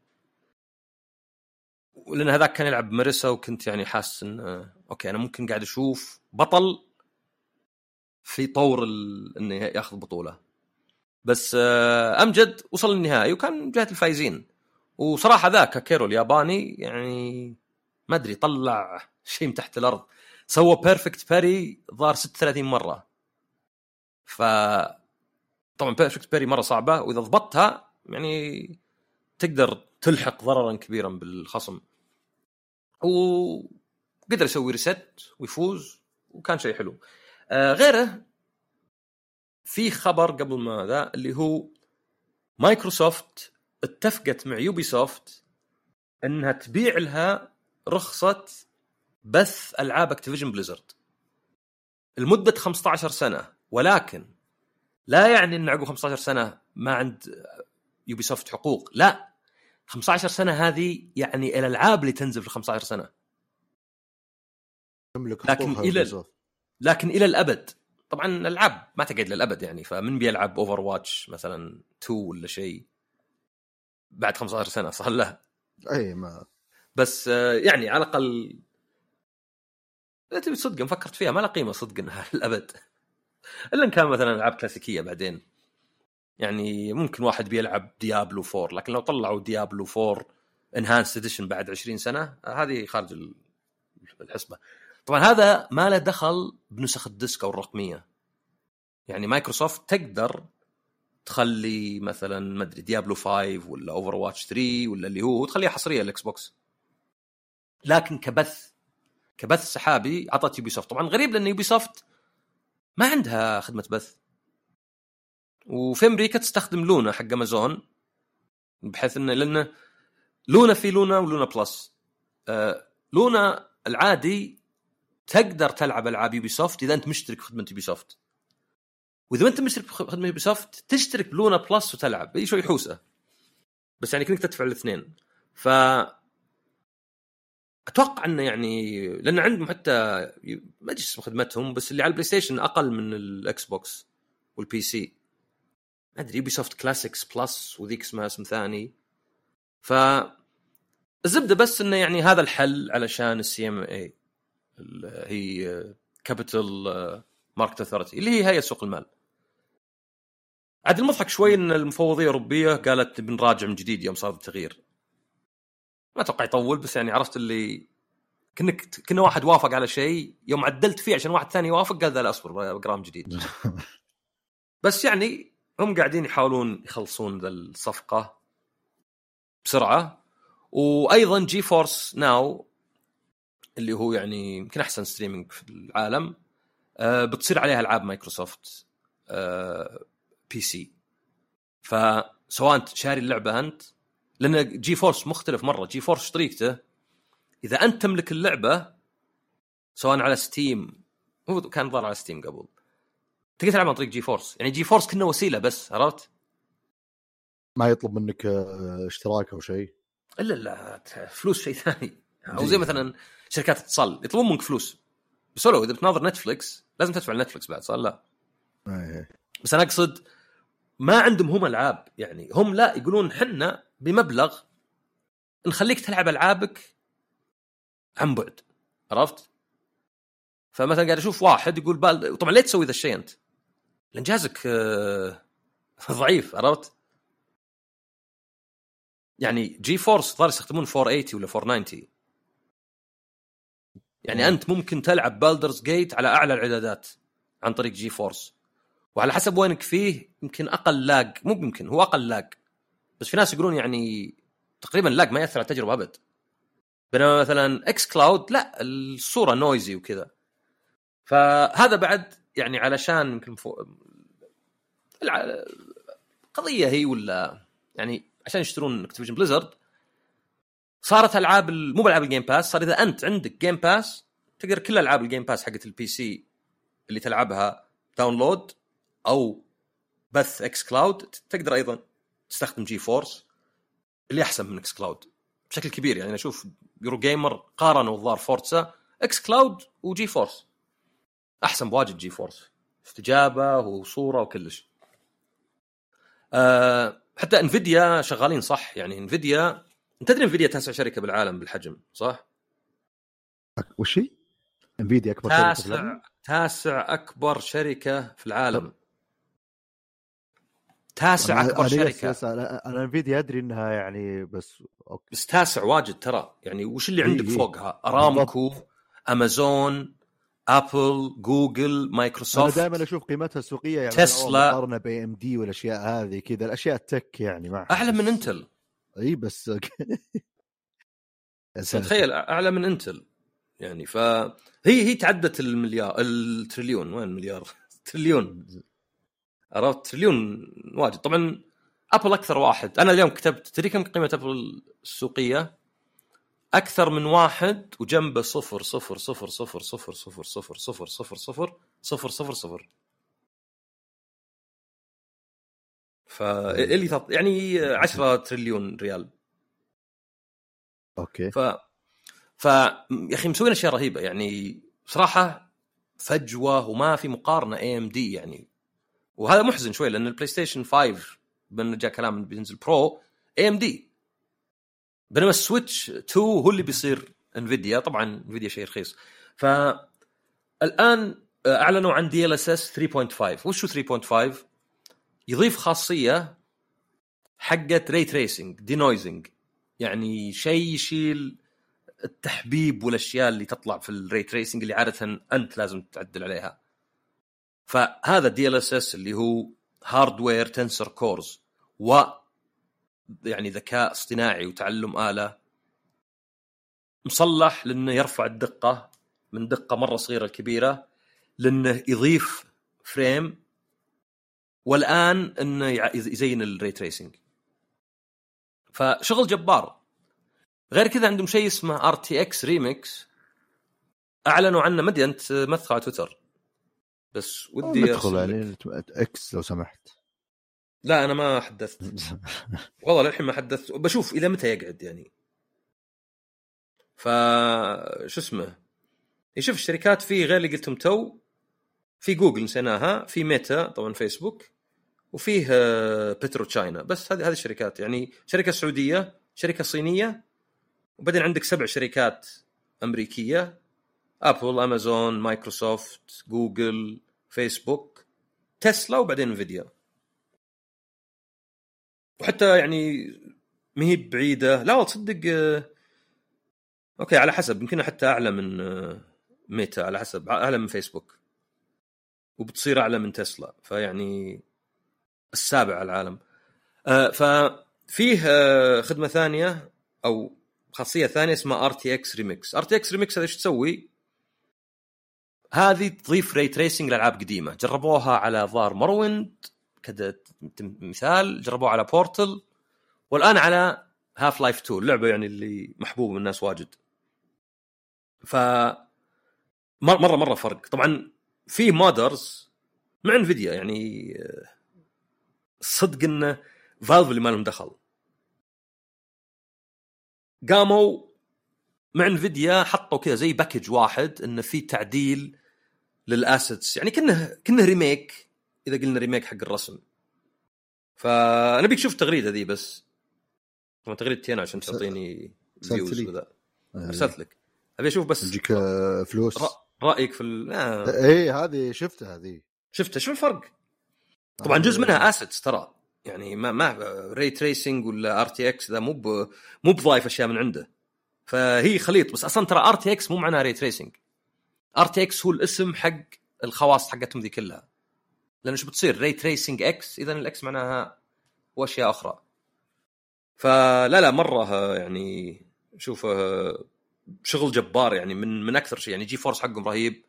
لأن هذاك كان يلعب ماريسا وكنت يعني حاسس انه أوكي أنا ممكن قاعد أشوف بطل في طور إنه ياخذ بطولة. بس آه، أمجد وصل للنهائي وكان جهة الفايزين. وصراحة ذاك كيرو الياباني يعني ما أدري طلع [laughs] شيء من تحت الأرض. سوى perfect parry ظهر 36 مرة. ف طبعا perfect parry مرة صعبة وإذا ضبطتها يعني تقدر تلحق ضررا كبيرا بالخصم. وقدر يسوي reset ويفوز وكان شيء حلو. آه غيره في خبر قبل ما ذا اللي هو مايكروسوفت اتفقت مع Ubisoft إنها تبيع لها رخصة بث ألعاب Activision Blizzard لمدة 15 سنة ولكن لا يعني إن عقب 15 سنة ما عند Ubisoft حقوق لا. 15 سنة هذه يعني الألعاب اللي تنزل في 15 سنة. لكن إلى لكن إلى الأبد طبعا الألعاب ما تقعد للأبد يعني فمن بيلعب Overwatch مثلا 2 ولا شيء بعد 15 سنة صار له. أي ما. بس آه، يعني على الأقل إذا تبي صدق فكرت فيها ما لها قيمة صدق إنها [laughs] الابد إلا إن كان مثلا ألعاب كلاسيكية بعدين. يعني ممكن واحد بيلعب Diablo 4 لكن لو طلعوا Diablo 4 Enhanced Edition بعد 20 سنة هذه خارج الحسبة. طبعا هذا ما له دخل بنسخ ال disc أو الرقمية. يعني مايكروسوفت تقدر تخلي مثلا ما أدري Diablo 5 ولا Overwatch 3 ولا اللي هو تخليها حصرية ال Xbox. لكن كبث كبث سحابي عطت Ubisoft طبعا غريب لأن Ubisoft ما عندها خدمة بث. وفي أمريكا تستخدم Luna حق أمازون بحيث إنه لأنه Luna في Luna و Luna Plus. آه Luna العادي تقدر تلعب ألعاب Ubisoft إذا أنت مشترك في خدمة Ubisoft واذا أنت مشترك في خدمة Ubisoft تشترك ب Luna Plus وتلعب. هي شوي حوسة. بس يعني كنت تدفع الاثنين. ف أتوقع إنه يعني لأن عندهم حتى ما أدري اسم خدمتهم بس اللي على ال PlayStation أقل من ال Xbox وال PC ما أدري Ubisoft Classics Plus وذيك اسمها اسم ثاني. ف الزبدة بس إنه يعني هذا الحل علشان ال CMA هي Capital Market Authority اللي هي هيئه سوق المال. عاد المضحك شوي إن المفوضية الأوروبية قالت بنراجع من جديد يوم صار التغيير. ما أتوقع يطول بس يعني عرفت اللي كنك كنا واحد وافق على شيء يوم عدلت فيه عشان واحد ثاني يوافق قال ذا لا أصبر بقرأ من جديد. [laughs] بس يعني هم قاعدين يحاولون يخلصون ذا الصفقة بسرعة. وأيضا GeForce Now اللي هو يعني يمكن أحسن streaming في العالم. آه بتصير عليها ألعاب مايكروسوفت آه PC فسواء أنت شاري اللعبة أنت لأن GeForce مختلف مرة. GeForce طريقته؟ إذا أنت تملك اللعبة سواء على Steam هو كان ظهر على Steam قبل. تقدر تلعب عن طريق GeForce يعني GeForce كنا وسيلة بس عرفت؟ ما يطلب منك آه، اشتراك أو شيء؟ إلا لا فلوس شيء ثاني. أو زي مثلا شركات اتصال يطلبون منك فلوس بس لو إذا بتناظر Netflix لازم تدفع Netflix بعد صار لا. بس أنا أقصد ما عندهم هم ألعاب يعني هم لا يقولون حنا بمبلغ نخليك تلعب ألعابك عن بعد عرفت؟ فمثلا قاعد أشوف واحد يقول بال... طبعا ليه تسوي ذا الشيء أنت؟ لأن جهازك آه، [laughs] ضعيف عرفت؟ يعني GeForce صار يستخدمون 4080 ولا 4090 يعني أنت ممكن تلعب Baldur's Gate على أعلى الإعدادات عن طريق GeForce وعلى حسب وينك فيه يمكن أقل lag مو يمكن هو أقل lag بس في ناس يقولون يعني تقريبا lag ما يأثر على التجربة أبد. بينما مثلا xCloud لا الصورة noisy وكذا. فهذا بعد يعني علشان يمكن القضية هي ولا يعني عشان يشترون Activision Blizzard صارت ألعاب ال- مو بألعاب ال Game Pass صار إذا أنت عندك Game Pass تقدر كل ألعاب ال Game Pass حقت ال PC اللي تلعبها download أو بث xCloud تقدر أيضا تستخدم GeForce اللي أحسن من xCloud بشكل كبير. يعني أشوف Eurogamer قارنوا الظاهر Forza xCloud و GeForce أحسن بواجد GeForce استجابة وصورة وكلش. أه حتى Nvidia شغالين صح. يعني Nvidia أنت تدري Nvidia تاسع شركة بالعالم بالحجم صح؟ وش هي؟ Nvidia أكبر في تاسع العالم؟ تاسع أكبر شركة في العالم تاسع أكبر أنا شركة أنا Nvidia أدري إنها يعني بس okay بس تاسع واجد ترى يعني وش اللي عندك. فوقها أرامكو أمازون أبل جوجل أنا مايكروسوفت دائما أشوف قيمتها السوقية يعني تسلا. مقارنة ب AMD والأشياء هذه كذا الأشياء ال tech يعني ما أعلى من Intel اي بس تخيل اعلى من Intel يعني فهي هي تعدت المليار التريليون وين المليار؟ تريليون عرفت تريليون واجد طبعا ابل أكثر واحد أنا اليوم كتبت تدري كم قيمه ابل السوقيه؟ أكثر من واحد وجنبه صفر صفر صفر صفر صفر صفر صفر صفر صفر صفر صفر صفر صفر فاللي يعني 10 تريليون ريال. Okay. ف ف يا أخي مسوين أشياء رهيبة. يعني بصراحه فجوة وما في مقارنة AMD يعني. وهذا محزن شوي لأن البلاي ستيشن 5 جاء كلام بينزل برو AMD بينما ال Switch 2 هو اللي بيصير Nvidia طبعا Nvidia شيء رخيص. ف الآن أعلنوا عن DLSS 3.5 وش هو 3.5 يضيف خاصية حقت ray tracing denoising يعني شيء يشيل التحبيب والأشياء اللي تطلع في ال ray tracing اللي عادة أنت لازم تعدل عليها. فهذا DLSS اللي هو hardware tensor cores و يعني ذكاء اصطناعي وتعلم آلة مصلح لأنه يرفع الدقة من دقة مرة صغيرة لكبيرة لأنه يضيف frame والآن إنه يع- يزين ال ray tracing فشغل جبار. غير كذا عندهم شيء اسمه RTX Remix أعلنوا عنه ما أدري أنت مثل على تويتر. بس ودي لك. يعني إكس لو سمحت. لا أنا ما حدثت. [laughs] والله للحين ما حدثت. بشوف إلى متى يقعد يعني. ف شو اسمه؟ يشوف الشركات في غير اللي قلتهم تو. في جوجل نسيناها في ميتا طبعا فيسبوك وفيه آه، PetroChina بس هذه هذه الشركات. يعني شركة سعودية شركة صينية وبعدين عندك سبع شركات أمريكية. ابل امازون مايكروسوفت جوجل فيسبوك تسلا وبعدين Nvidia وحتى يعني ما هي بعيدة. لا تصدق آه، okay على حسب. يمكن حتى أعلى من آه، ميتا على حسب. أعلى من فيسبوك وبتصير أعلى من تسلا فيعني السابع على العالم. آه، ففيه آه، خدمة ثانية أو خاصية ثانية اسمها ار تي إكس ريمكس ار تي إكس ريمكس هذا إيش تسوي؟ هذه تضيف ray tracing لألعاب قديمة. جربوها على الظاهر Morrowind كذا مثال. جربوها على Portal والآن على Half-Life 2 اللعبة يعني اللي محبوبة من الناس واجد. ف مر- مره مرة فرق. طبعا في modders مع Nvidia يعني آه، صدق انه Valve اللي ما لهم دخل. قاموا مع Nvidia حطوا كذا زي package واحد انه في تعديل لل assets يعني كانه كأنه remake إذا قلنا remake حق الرسم. فأنا أبيك تشوف التغريدة ذي بس. طبعا تغريدتي أنا عشان تعطيني views. وذا. أرسلت لك. أبي أشوف بس يجيك آه، فلوس. رأيك في ال... آه. اي هذه شفتها هذه. شفت شو الفرق؟ طبعا جزء منها assets ترى. يعني ما ما ray tracing ولا RTX ذا مو مو بضايف أشياء من عنده. فهي خليط بس أصلا ترى ار تي إكس مو معناها ري تريسنج ار تي إكس هو الاسم حق الخواص حقتهم ذي كلها. لأن إيش بتصير؟ ray tracing X اذا ال X معناها واشياء أخرى. فلا لا مرة يعني شوف شغل جبار يعني من من أكثر شيء. يعني GeForce حقهم رهيب.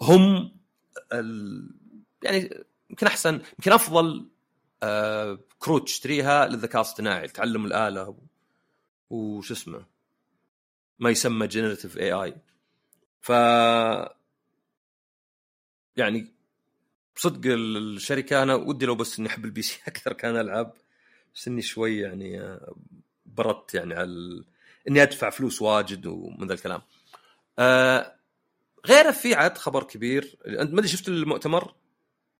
هم ال... يعني يمكن أحسن يمكن أفضل آه كروت تشتريها للذكاء الاصطناعي تعلم الآلة وش اسمه؟ ما يسمى generative AI ف يعني صدق ال- الشركة أنا ودي لو بس إني أحب ال PC [laughs] أكثر كان ألعب بس إني شوي يعني آه، بردت يعني على ال... إني أدفع فلوس واجد ومن ذا الكلام. آه غيره في عاد خبر كبير أنت ما أدري شفت المؤتمر؟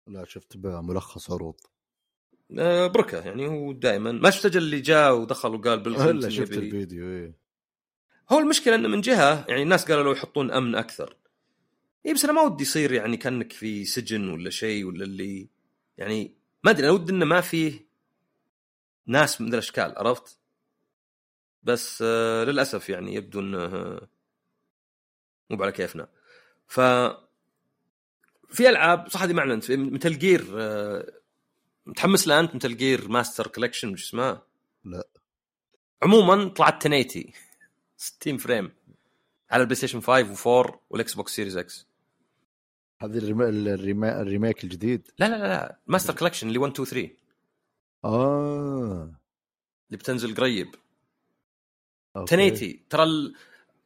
لا شفت ملخص عروض. آه، بركة يعني هو دائما ما أجل اللي جاء ودخل وقال [laughs] الا كلينتون شفت الفيديو إيه. هو المشكلة إنه من جهة يعني الناس قالوا لو يحطون أمن أكثر. اي بس أنا ما ودي يصير يعني كأنك في سجن ولا شيء ولا اللي يعني ما أدري أنا ودي إنه ما فيه ناس من الأشكال عرفت؟ بس آه للأسف يعني يبدو إنه مو على كيفنا. ف في ألعاب صح هذه ما اعلنت Metal Gear آه متحمس لها أنت Metal Gear Master Collection وش اسمها؟ لا. عموما طلعت 1080 60 frame على البلاي ستيشن 5 و4 والإكس بوكس Series X هذه ال rema... ال remake الجديد لا لا لا لا Master Collection اللي 1 2 3 آه اللي بتنزل قريب أوكي. 1080 ترى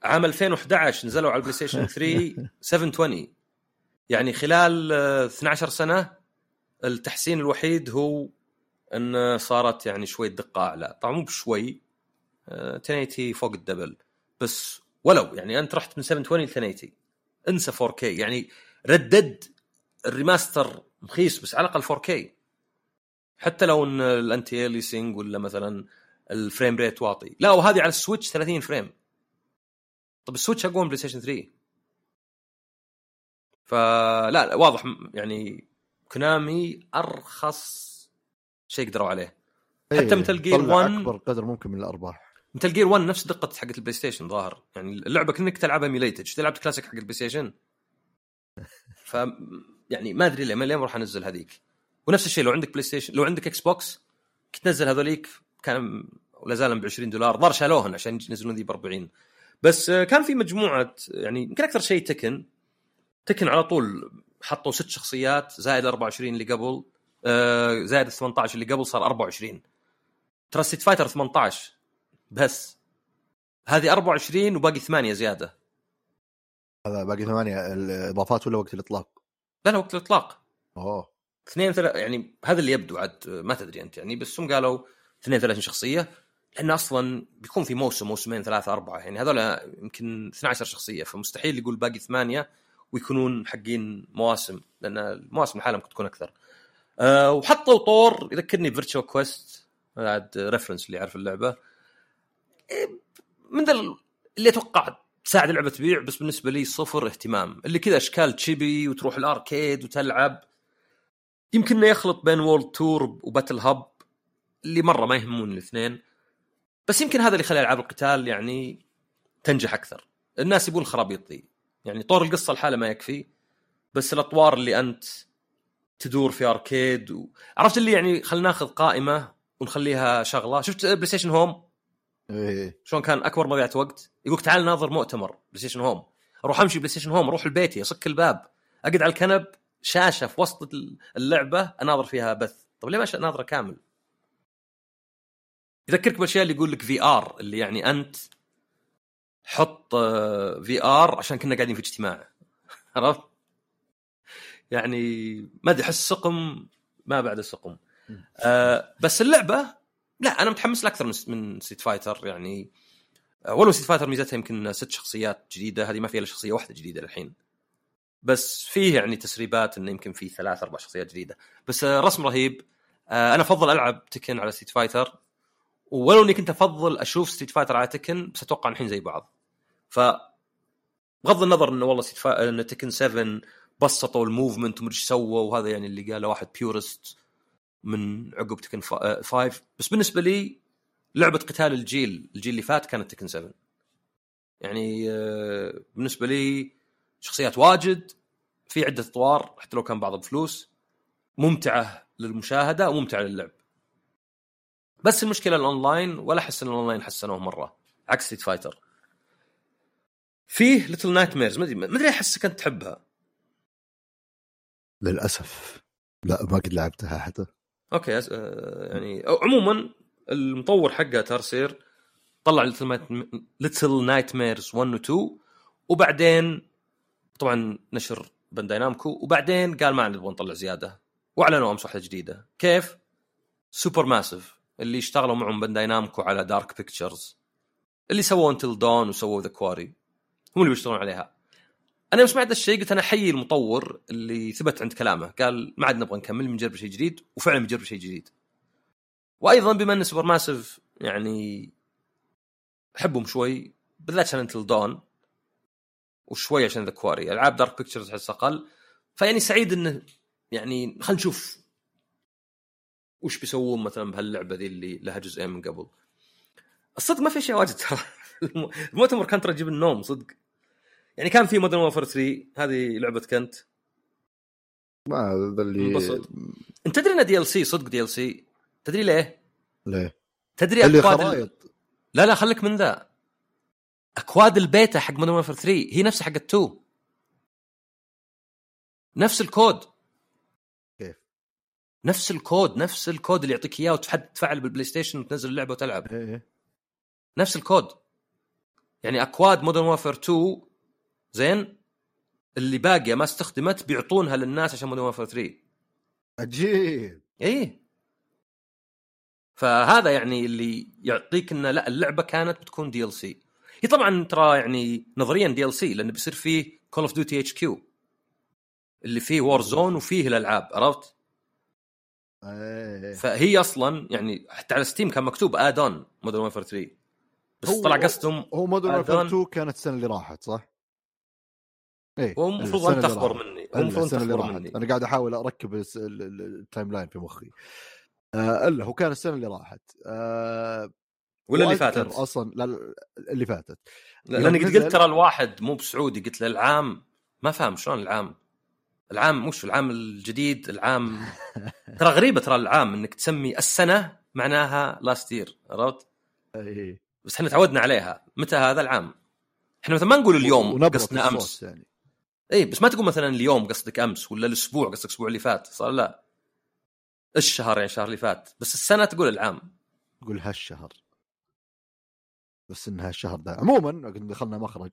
عام 2011 نزلوا على البلاي ستيشن [laughs] 3 720 يعني خلال آه، 12 سنة التحسين الوحيد هو إن صارت يعني شوي دقة أعلى. طبعا مو بشوي آه، 1080 فوق الدبل. بس ولو يعني أنت رحت من 720 ل 1080 انسى 4K يعني ردد ال remaster رخيص بس على الأقل 4K حتى لو إن ال anti-aliasing ولا مثلا ال frame rate واطي. لا وهذه على السويتش 30 frame طب السويتش أقوى من بلاي ستيشن 3 فلا لا واضح يعني كونامي أرخص شيء قدروا عليه. حتى إيه، مثل جير طلع 1 أكبر قدر ممكن من الأرباح. Metal Gear 1 نفس دقة حقت البلاي ستيشن ظاهر. يعني اللعبة كأنك تلعبها emulated تلعب كلاسيك حق البلاي ستيشن؟ [laughs] ف يعني ما أدري ليه ما لين بروح أنزل هذيك. ونفس الشيء لو عندك بلاي ستيشن لو عندك إكس بوكس كنت تنزل هذوليك كان ولا زال ب 20 دولار. ظهر شالوهن عشان ينزلون ذي ب 40 بس آه، كان في مجموعة يعني يمكن أكثر شيء Tekken Tekken على طول حطوا ست شخصيات زائد 24 اللي قبل آه، زائد 18 اللي قبل صار 24 ترى Street Fighter 18 بس. هذه 24 وباقي ثمانية زيادة. هذا باقي ثمانية الإضافات ولا وقت الإطلاق؟ لا لا وقت الإطلاق. أوه. اثنين ثلاث يعني هذا اللي يبدو عاد ما تدري أنت يعني بس هم قالوا 32 شخصية لأن أصلا بيكون في موسم موسمين ثلاثة أربعة يعني هذول يمكن 12 شخصية فمستحيل يقول باقي ثمانية. ويكونون حقين مواسم لأن المواسم لحالها ممكن تكون أكثر. أه وحطوا طور يذكرني ب Virtua Quest هذا reference اللي يعرف اللعبة. إيه، من ذا اللي أتوقع تساعد اللعبة تبيع بس بالنسبة لي صفر اهتمام. اللي كذا أشكال chibi وتروح ال arcade وتلعب. يمكن إنه يخلط بين World Tour و Battle Hub اللي مرة ما يهمون الاثنين. بس يمكن هذا اللي يخلي ألعاب القتال يعني تنجح أكثر. الناس يبون الخرابيط يعني طور القصة الحالة ما يكفي بس الأطوار اللي أنت تدور في arcade و... عرفت اللي يعني خلينا ناخذ قائمة ونخليها شغلة؟ شفت PlayStation Home؟ إيه. شلون كان أكبر مضيعه وقت؟ يقولك تعال ناظر مؤتمر PlayStation Home. أروح أمشي PlayStation Home أروح لبيتي اصك الباب. أقعد على الكنب شاشة في وسط اللعبة أناظر فيها بث. طيب ليه ما ناظرة كامل؟ يذكرك بالأشياء اللي يقول لك VR اللي يعني أنت حط VR عشان كنا قاعدين في اجتماع. [laughs] عرفت؟ يعني ما أدري أحس سقم ما بعد سقم آه بس اللعبة لا أنا متحمس لها أكثر من Street Fighter يعني. آه، ولو Street Fighter ميزتها يمكن ست شخصيات جديدة هذه ما فيها إلا شخصية واحدة جديدة للحين بس فيه يعني تسريبات إنه يمكن في ثلاث أربع شخصيات جديدة. بس آه، رسم رهيب. آه، أنا أفضل ألعب Tekken على Street Fighter ولو إني كنت أفضل أشوف Street Fighter على Tekken بس أتوقع الحين زي بعض. ف بغض النظر إنه والله Street Fighter إنه Tekken 7 بسطوا ال movement ومدري إيش سووا وهذا يعني اللي قاله واحد purist من عقب Tekken 5 بس بالنسبة لي لعبة قتال الجيل الجيل اللي فات كانت Tekken 7 يعني بالنسبة لي شخصيات واجد في عدة اطوار حتى لو كان بعضها بفلوس ممتعة للمشاهدة وممتعة للعب. بس المشكلة الاونلاين ولا أحس إن الاونلاين حسنوه مرة عكس Street Fighter فيه Little Nightmares ما ادري ما أدري احسك انت تحبها. للأسف. لا ما قد لعبتها حتى. أوكي أس... آه، يعني عموما المطور حقه Tarsier طلع Little Nightmares 1 و 2 وبعدين طبعا نشر Bandai Namco وبعدين قال ما نبغى نطلع زيادة وأعلنوا أمس واحدة جديدة. كيف؟ Supermassive اللي اشتغلوا معهم Bandai Namco على Dark Pictures اللي سووا Until Dawn وسووا The Quarry هم اللي بيشتغلون عليها. أنا يوم سمعت الشيء قلت أنا أحيي المطور اللي ثبت عند كلامه. قال ما عاد نبغى نكمل بنجرب شيء جديد وفعلا بنجرب شيء جديد. وأيضا بما أن Supermassive يعني أحبهم شوي بالذات عشان Until Dawn وشوي عشان The Quarry ألعاب Dark Pictures أحس أقل. فيعني سعيد إنه يعني خلينا نشوف وش بيسوون مثلا بهاللعبة ذي اللي لها جزئين من قبل. الصدق ما في أشياء واجد ترى. [laughs] المؤتمر كان ترى تجيب النوم صدق. يعني كان في Modern Warfare 3 هذه لعبه كنت ما ذا اللي انبسط أنت تدري إنه DLC صدق DLC تدري ليه؟ ليه؟ تدري اللي أكواد خرايط. لا لا خليك من ذا. أكواد البيتا حق Modern Warfare 3 هي نفسها حق 2 نفس الكود. كيف؟ نفس الكود نفس الكود اللي يعطيك إياه وتفعل بال PlayStation وتنزل اللعبة وتلعب. إيه إيه. نفس الكود. يعني أكواد Modern Warfare 2 زين؟ اللي باقية ما استخدمت بيعطونها للناس عشان Modern Warfare 3 عجيب. اي فهذا يعني اللي يعطيك ان لا اللعبة كانت بتكون DLC هي طبعا ترى يعني نظريا DLC لأنه بيصير فيه Call of Duty HQ اللي فيه Warzone وفيه الألعاب عرفت؟ إيه. فهي أصلا يعني حتى على Steam كان مكتوب add-on Modern Warfare 3 بس طلع قصدهم هو Modern add-on. 2 كانت السنة اللي راحت صح؟ إيه انت اللي تخبر. مني المفروض تخبر مني. أنا قاعد أحاول أركب ال timeline في مخي. آه إلا هو كان السنة اللي راحت. آه ولا اللي فاتت؟ أصلا لا اللي فاتت. لأني قد قلت ترى الواحد مو بسعودي قلت له العام ما فاهم شلون العام. العام مش العام الجديد العام [laughs] ترى غريبة ترى العام إنك تسمي السنة معناها لاست يير عرفت؟ إيه. بس إحنا تعودنا عليها. متى هذا العام؟ إحنا مثلا ما نقول اليوم قصدنا أمس. يعني. اي بس ما تقول مثلا اليوم قصدك أمس ولا الأسبوع قصدك الأسبوع اللي فات صار لا. الشهر يعني الشهر اللي فات بس السنة تقول العام. قول هالشهر. بس انها الشهر ده عموما دخلنا مخرج.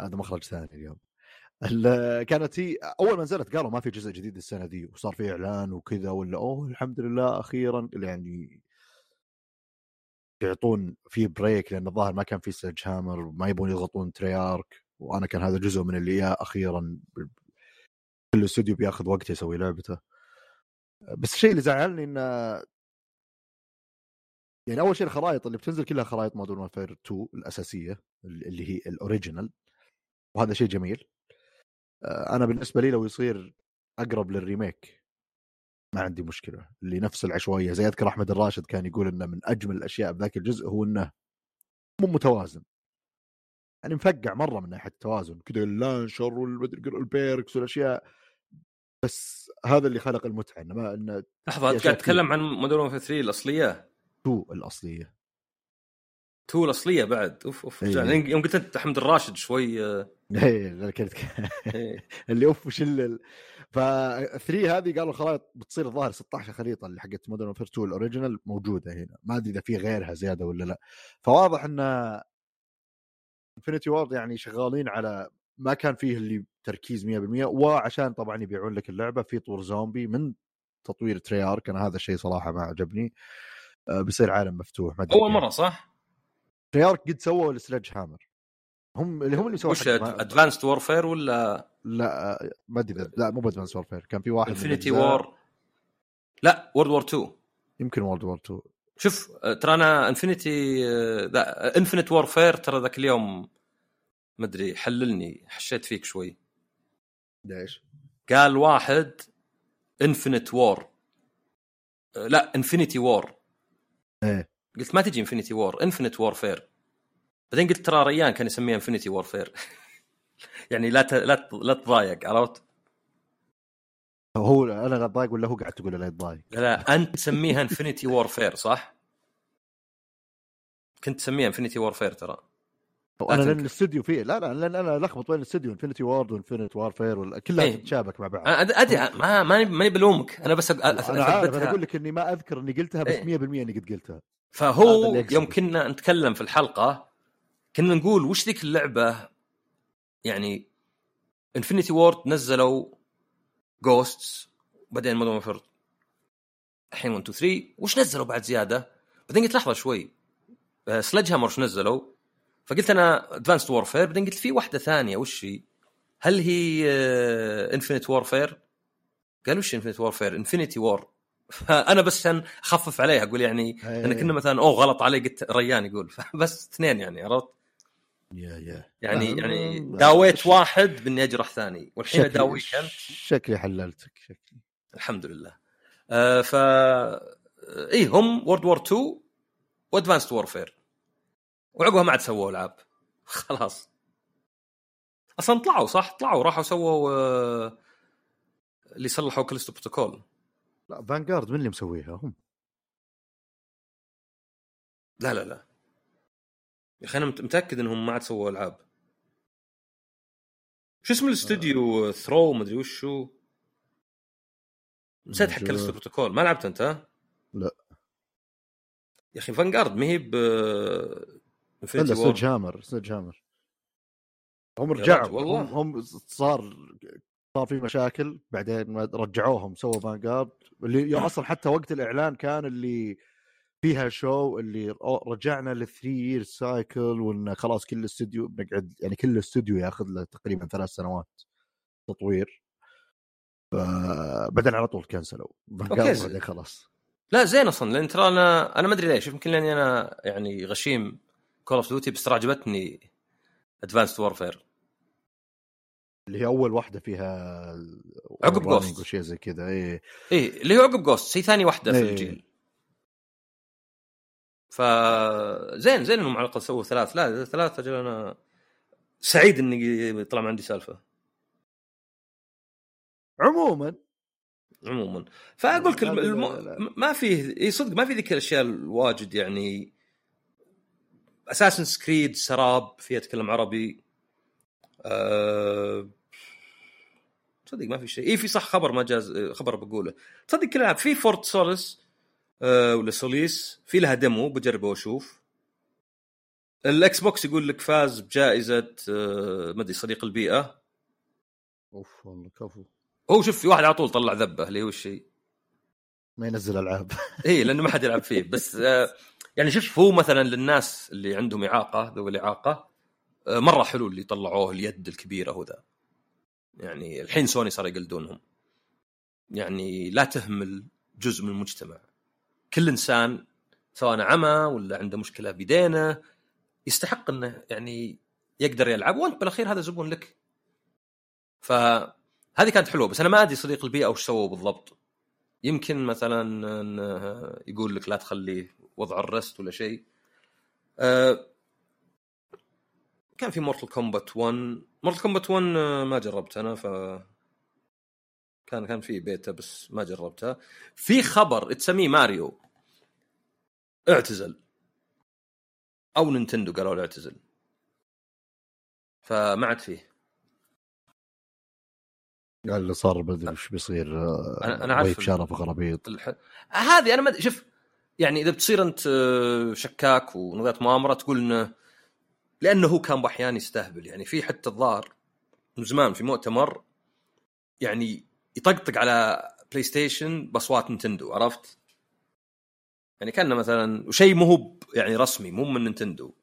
هذا مخرج ثاني اليوم. ال- كانت هي أول ما نزلت قالوا ما في جزء جديد السنة دي وصار في إعلان وكذا ولا أوه الحمد لله أخيرا يعني يعطون في بريك لأن الظاهر ما كان في سلج هامر وما يبون يضغطون تريارك وأنا كان هذا جزء من اللي يا أخيرا كل استوديو بياخذ وقته يسوي لعبته. بس الشيء اللي زعلني إنه يعني أول شيء الخرائط اللي بتنزل كلها خرائط Modern Warfare 2 الأساسية اللي هي ال original وهذا شيء جميل. آه، أنا بالنسبة لي لو يصير أقرب لل remake ما عندي مشكلة. اللي نفس العشوائية زي أذكر أحمد الراشد كان يقول إنه من أجمل الأشياء بذاك الجزء هو إنه مو متوازن. يعني مفقع مرة من ناحية التوازن كذا ال launcher والمدري ال perks والأشياء بس هذا اللي خلق المتعة انه ما انه لحظة في أنت قاعد تتكلم عن Modern Warfare 3 الأصلية؟ 2 الأصلية. 2 الأصلية بعد أوف أوف إيه. يعني يوم قلت أنت أحمد الراشد شوي آه، إيه كنت إيه. [laughs] اللي أوف وش ال ف 3 هذه قالوا الخرائط بتصير الظاهر 16 خريطة اللي حقت Modern Warfare 2 ال original موجودة هنا ما أدري إذا في غيرها زيادة ولا لا. فواضح إن Infinity Ward يعني شغالين على ما كان فيه اللي تركيز 100% وعشان طبعا يبيعون لك اللعبة في طور زومبي من تطوير Treyarch. أنا هذا الشيء صراحة ما عجبني آه، بيصير عالم مفتوح ما أول. مرة صح؟ Treyarch قد سووا ال Sledgehammer. هم اللي هم اللي سووا وش Advanced Warfare ولا؟ لا ما أدري لا مو ب Advanced Warfare كان في واحد Infinity War لا World War 2 يمكن World War 2 شوف ترى أنا Infinity لا Infinite Warfare ترى ذاك اليوم مدري حللني حشيت فيك شوي. ليش؟ قال واحد Infinite War لا Infinity War إيه. قلت ما تجي Infinity War Infinite Warfare بعدين قلت ترى ريان كان يسميها Infinity Warfare [laughs] يعني لا ت... لا ت... لا تضايق عرفت؟ هو أنا لا اتضايق ولا هو قاعد تقول لا يتضايق لا, أنت تسميها Infinity Warfare صح؟ كنت تسميها Infinity Warfare ترى أنا لأن. الاستوديو فيه لا لا لأن أنا لخبط بين الاستوديو Infinity Ward و Infinite Warfare ولا كلها إيه. تتشابك مع بعض أدري ما ماني ماني بلومك أنا بس أ- أنا عارف أنا أقول لك إني ما أذكر إني قلتها بس 100% إيه. إني قد قلتها فهو. يوم كنا نتكلم في الحلقة كنا نقول وش ذيك اللعبة يعني Infinity Ward نزلوا Ghosts بعدين Modern Warfare الحين 1 2 3 وش نزلوا بعد زيادة؟ بعدين قلت لحظة شوي Sledgehammer وش نزلوا؟ فقلت أنا Advanced Warfare بعدين قلت في واحدة ثانية وش هي؟ هل هي Infinite Warfare؟ قال وش Infinite Warfare؟ Infinity War فانا بس عشان أخفف عليها أقول يعني إيه. انا كنا مثلا أوه غلط علي قلت ريان يقول [laughs] بس اثنين يعني عرفت؟ يعني آه، يعني آه، داويت واحد باني اجرح ثاني والحين اداويك انت شكلي حللتك شكلي. الحمد لله. آه ف اي هم World War 2 و Advanced Warfare وعقبها ما عاد سووا العاب. [laughs] خلاص. أصلا طلعوا صح؟ طلعوا راحوا سووا آه اللي صلحوا Callisto Protocol لا Vanguard من اللي مسويها؟ هم. لا لا لا. يا أخي أنا مت- متأكد إنهم ما عاد سووا ألعاب. شو اسم الاستوديو؟ ثرو مدري وشو. نسيت حق موجود. Callisto Protocol ما لعبت أنت؟ ها؟ لا. يا أخي Vanguard ما هي ب الا Sledge hammer Sledgehammer هم رجعوا. والله. هم, هم صار صار في مشاكل. بعدين ما رجعوهم سووا Vanguard اللي [coughs] أصلا حتى وقت الإعلان كان اللي فيها شو اللي رجعنا لل three year cycle وإن خلاص كل استوديو بنقعد يعني كل استوديو ياخذ له تقريبا ثلاث سنوات تطوير. بعدين على طول كنسلوا. بعدين خلاص. لا زين أصلا لأن ترى أنا أنا ما أدري ليش. يمكن لأني أنا يعني غشيم Call of Duty بس ترى عجبتني Advanced Warfare اللي هي أول واحدة فيها عقب Ghost. وشيء زي كذا إيه. إيه اللي هو عقب جوست هي ثاني واحدة في إيه. الجيل. فزين زين إنهم على الأقل سووا ثلاث. لا ثلاث أجل أنا سعيد إني طلع ما عندي سالفة. عموما. عموما. فأقول لك الم... ما فيه إي صدق ما في ذيك الأشياء الواجد يعني. Assassin's Creed سراب فيها تكلم عربي. أه... تصدق ما في شيء. إي في صح خبر ما جاز خبر بقوله. تصدق كل العاب في Fort Solis أه ولا Solis. في لها demo بجربه وأشوف. ال Xbox يقول لك فاز بجائزة أه ما أدري صديق البيئة. أوف والله كفو. هو شوف في واحد على طول طلع ذبة اللي هو الشيء. ما ينزل ألعاب. [laughs] اي لأنه ما حد يلعب فيه. بس آه يعني شوف هو مثلا للناس اللي عندهم إعاقة ذوي الإعاقة آه مرة حلو اللي طلعوه اليد الكبيرة وذا يعني الحين سوني صار يقلدونهم. يعني لا تهمل جزء من المجتمع. كل إنسان سواء عمى ولا عنده مشكلة بيدينه يستحق إنه يعني يقدر يلعب وأنت بالأخير هذا زبون لك. فهذه كانت حلوة بس أنا ما أدري صديق البيئة وش سووا بالضبط. يمكن مثلا يقول لك لا تخليه وضع ال rest ولا شيء. أه كان في Mortal Kombat 1 Mortal Kombat 1 ما جربت أنا ف كان كان في بيتا بس ما جربتها في خبر تسميه ماريو. اعتزل. أو Nintendo قالوا له اعتزل. فما عاد فيه. قال اللي صار بدري وش بيصير أنا أنا عارف شرف غرابيط الح... هذه أنا ما شوف يعني إذا بتصير أنت شكاك ونظريه مؤامرة تقول انه لأنه هو كان باحيان يستهبل. يعني في حتى الظاهر من زمان في مؤتمر يعني يطقطق على بلاي ستيشن بأصوات نينتندو عرفت؟ يعني كان مثلا وشيء مو هو يعني رسمي مو من نينتندو.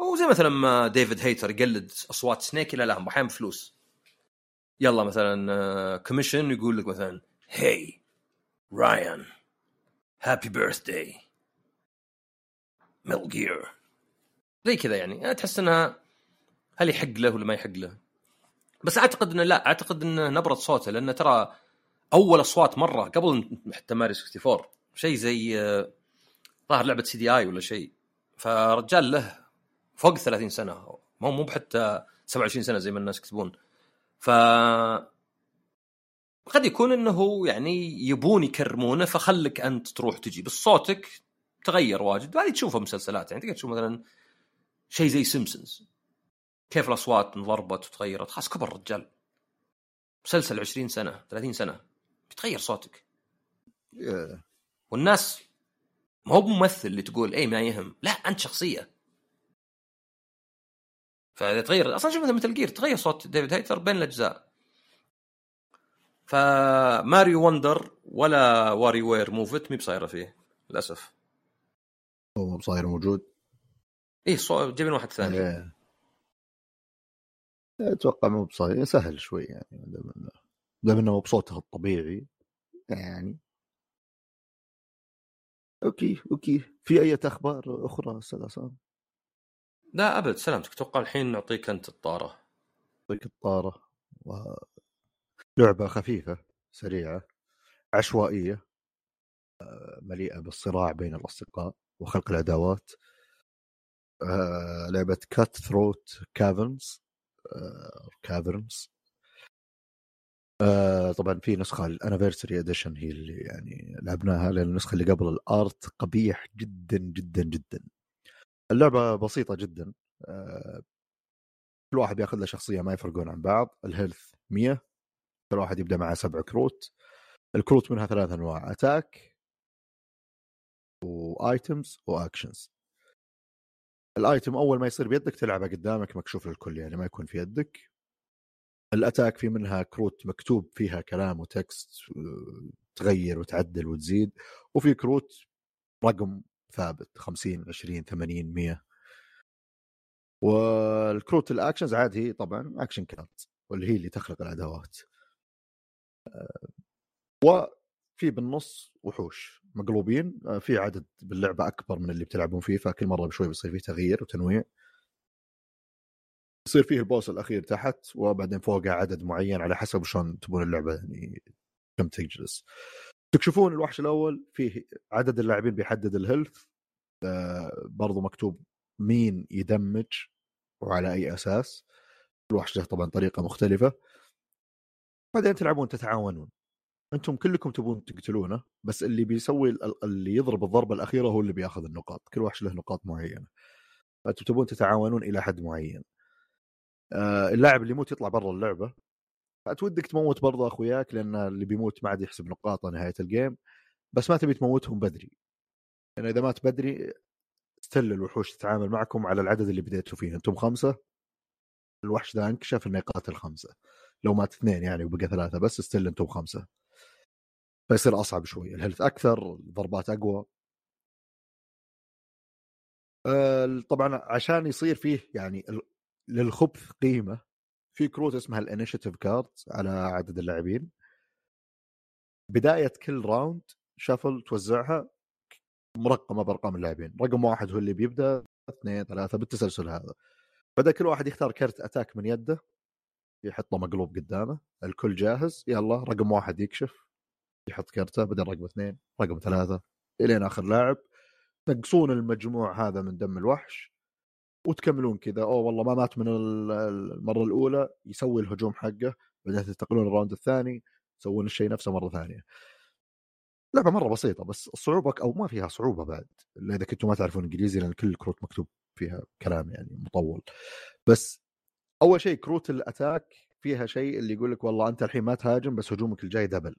هو زي مثلا ما ديفيد هيتر يقلد أصوات سنيك لا لا أحيانا بفلوس يلا مثلا commission يقول لك مثلا hey Ryan happy birthday Metal Gear زي كذا يعني تحس إنها هل يحق له ولا ما يحق له. بس أعتقد إنه لا أعتقد إنه نبرة صوته لأنه ترى أول أصوات مرة قبل حتى ماري 64 شيء زي ظاهر لعبة CD-i ولا شيء. فرجال له فوق 30 سنة مو مو بحتى 27 سنة زي ما الناس يكتبون. ف قد يكون إنه يعني يبون يكرمونه فخلك أنت تروح تجي. بس صوتك تغير واجد. وهذه تشوفها مسلسلات يعني تقدر تشوف مثلا شيء زي سيمبسونز كيف الأصوات انضربت وتغيرت؟ خلاص كبر الرجال. مسلسل 20 سنة 30 سنة. بيتغير صوتك. Yeah. والناس ما هو ممثل اللي تقول اي ما يهم. لا أنت شخصية. فإذا تغير أصلا شوف مثل جير تغير صوت David Hayter بين الأجزاء. ف Mario Wonder ولا WarioWare Move It بصايرة فيه للأسف. هو بصاير موجود. إيه صو... جايبين واحد ثاني. أتوقع مو بصاير سهل شوي يعني دام انه بصوته الطبيعي يعني. okay okay. في أي أخبار أخرى أستاذ عصام؟ لا أبد. سلامتك أتوقع الحين نعطيك أنت الطارة؟ نعطيك الطارة. و... لعبة خفيفة سريعة عشوائية مليئة بالصراع بين الأصدقاء وخلق العداوات. لعبة Cutthroat Caverns Caverns طبعا في نسخة ال Anniversary Edition هي اللي يعني لعبناها لأن النسخة اللي قبل ال art قبيح جدا جدا جدا. اللعبة بسيطة جدا. كل واحد بياخذ له شخصية ما يفرقون عن بعض. ال health 100 كل واحد يبدأ معه سبع كروت. الكروت منها ثلاث أنواع attack و items و actions ال item أول ما يصير بيدك تلعبه قدامك مكشوف للكل يعني ما يكون في يدك. ال attack في منها كروت مكتوب فيها كلام و text تغير وتعدل وتزيد وفي كروت رقم ثابت 50 20 80 100 والكروت ال actions عاد هي طبعا action card واللي هي اللي تخلق العداوات. وفي بالنص وحوش مقلوبين في عدد باللعبة أكبر من اللي بتلعبون فيه فكل مرة بشوي بيصير فيه تغيير وتنويع. يصير فيه البوس الأخير تحت وبعدين فوقه عدد معين على حسب شلون تبون اللعبة يعني كم تجلس. تكشفون الوحش الأول فيه عدد اللاعبين بيحدد الهيلث آه برضو مكتوب مين يدمج وعلى أي أساس. الوحش له طبعا طريقة مختلفة. بعدين تلعبون تتعاونون. أنتم كلكم تبون تقتلونه بس اللي بيسوي اللي يضرب الضربة الأخيرة هو اللي بياخذ النقاط كل وحش له نقاط معينة. فأنتم تبون تتعاونون إلى حد معين. آه، اللاعب اللي يموت يطلع برا اللعبة. فتودك تموت برضه أخوياك لأن اللي بيموت ما عاد يحسب نقاطه نهاية ال game بس ما تبي تموتهم بدري. لأن إذا مات بدري still الوحوش تتعامل معكم على العدد اللي بديتوا فيه. أنتم خمسة الوحش ذا انكشف انه يقاتل خمسه لو مات اثنين يعني وبقى ثلاثة بس still أنتم خمسة. فيصير أصعب شوي. ال health أكثر الضربات أقوى. آه، طبعا عشان يصير فيه يعني للخبث قيمة في كروت اسمها ال initiative card على عدد اللاعبين. بداية كل round shuffle توزعها مرقمة بأرقام اللاعبين. رقم واحد هو اللي بيبدأ اثنين ثلاثة بالتسلسل هذا. بدأ كل واحد يختار كرت attack من يده يحطه مقلوب قدامه الكل جاهز يلا رقم واحد يكشف. يحط كرته بعدين رقم اثنين رقم ثلاثة إلين آخر لاعب. تنقصون المجموع هذا من دم الوحش وتكملون كذا. أوه والله ما مات من المرة الأولى يسوي الهجوم حقه بعدين تنتقلون ال round الثاني تسوون الشيء نفسه مرة ثانية. لعبة مرة بسيطة بس الصعوبه أو ما فيها صعوبة بعد. إلا إذا كنتم ما تعرفون إنجليزي لأن كل الكروت مكتوب فيها كلام يعني مطول. بس أول شيء كروت ال attack فيها شيء اللي يقول لك والله أنت الحين ما تهاجم بس هجومك الجاي double.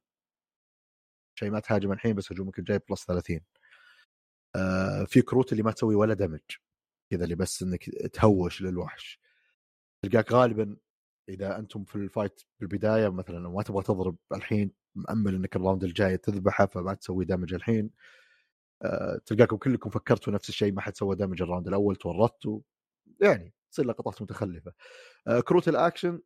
شيء ما تهاجم الحين بس هجومك الجاي plus 30 آه في كروت اللي ما تسوي ولا damage كذا اللي بس إنك تهوش للوحش. تلقاك غالبا إذا أنتم في ال fight بالبداية مثلا ما تبغى تضرب الحين مأمل إنك ال round الجاي تذبحه فما تسوي damage الحين. أه تلقاكم كلكم فكرتوا نفس الشيء ما حد سوى damage ال round الأول تورطتوا. يعني تصير لقطات متخلفة. أه كروت الأكشن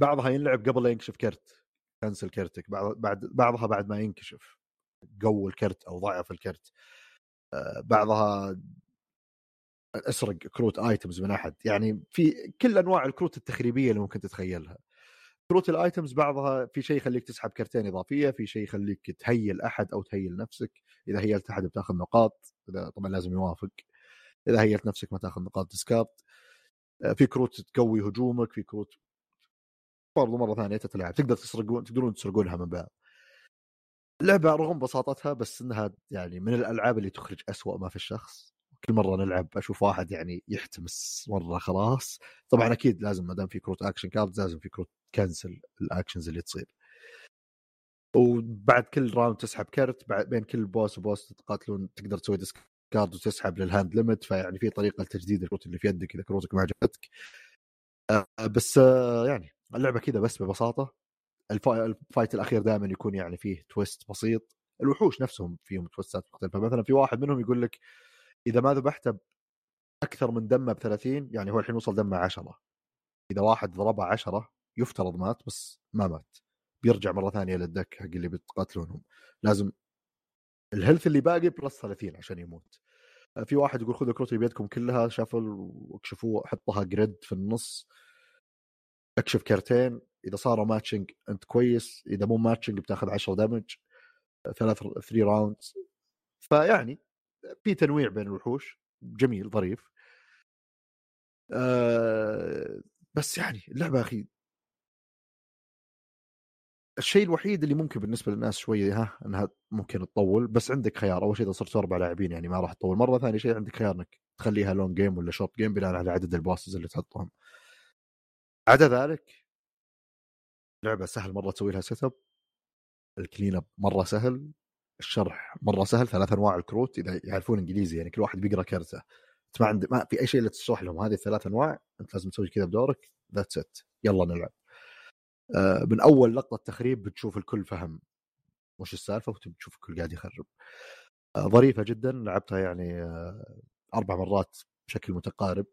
بعضها ينلعب قبل لا ينكشف كرت. cancel كرتك بعض بعد بعضها بعد ما ينكشف قوي الكرت أو ضعف الكرت بعضها أسرق كروت items من أحد. يعني في كل أنواع الكروت التخريبية اللي ممكن تتخيلها. كروت ال items بعضها في شيء يخليك تسحب كرتين إضافية في شيء يخليك تهيل أحد أو تهيل نفسك. إذا هيلت أحد بتاخذ نقاط إذا طبعا لازم يوافق. إذا هيلت نفسك ما تاخذ نقاط discard آه، في كروت تقوي هجومك في كروت برضو مرة ثانية تتلعب تقدر تسرقون تقدرون تسرقونها من بعض. اللعبة رغم بساطتها بس إنها يعني من الألعاب اللي تخرج أسوأ ما في الشخص. كل مرة نلعب أشوف واحد يعني يحتمس مرة خلاص. طبعا أكيد لازم ما دام في كروت action card لازم في كروت cancel ال actions اللي تصير. وبعد كل round تسحب كرت بعد بين كل boss و boss تقاتلون تقدر تسوي discard وتسحب لل hand limit فيعني في طريقة لتجديد الكروت اللي في يدك إذا كروتك ما عجبتك. آه بس آه يعني اللعبة كذا بس ببساطة. ال fight الأخير دائما يكون يعني فيه twist بسيط. الوحوش نفسهم فيهم تويستات مختلفة. مثلا في واحد منهم يقول لك إذا ما ذبحته أكثر من دمه ب 30 يعني هو الحين وصل دمه 10 إذا واحد ضربه 10 يفترض مات بس ما مات. بيرجع مرة ثانية لل deck حق اللي بتقاتلونهم. لازم ال health اللي باقي plus 30 عشان يموت. في واحد يقول خذوا كروت بيدكم كلها shuffle واكشفوه حطها grid في النص. أكشف كرتين إذا صاروا matching أنت كويس إذا مو matching بتاخذ 10 damage ثلاث 3 rounds فيعني في تنويع بين الوحوش جميل ظريف. أه بس يعني اللعبة أخي الشيء الوحيد اللي ممكن بالنسبة للناس شوية ها إنها ممكن تطول بس عندك خيار. أول شيء إذا صرت أربع لاعبين يعني ما راح تطول. مرة ثاني شيء عندك خيار إنك تخليها long game ولا short game بناء على عدد ال bosses اللي تحطهم. عدا ذلك لعبة سهل مرة تسوي لها set up ال clean up مرة سهل الشرح مرة سهل ثلاث أنواع الكروت إذا يعرفون إنجليزي يعني كل واحد بيقرأ كرته. ما عند ما في أي شيء إلا تشرح لهم هذه الثلاث أنواع أنت لازم تسوي كذا بدورك that's it يلا نلعب. آه من أول لقطة تخريب بتشوف الكل فهم وش السالفة وتشوف الكل قاعد يخرب. آه ظريفة جدا لعبتها يعني آه أربع مرات بشكل متقارب.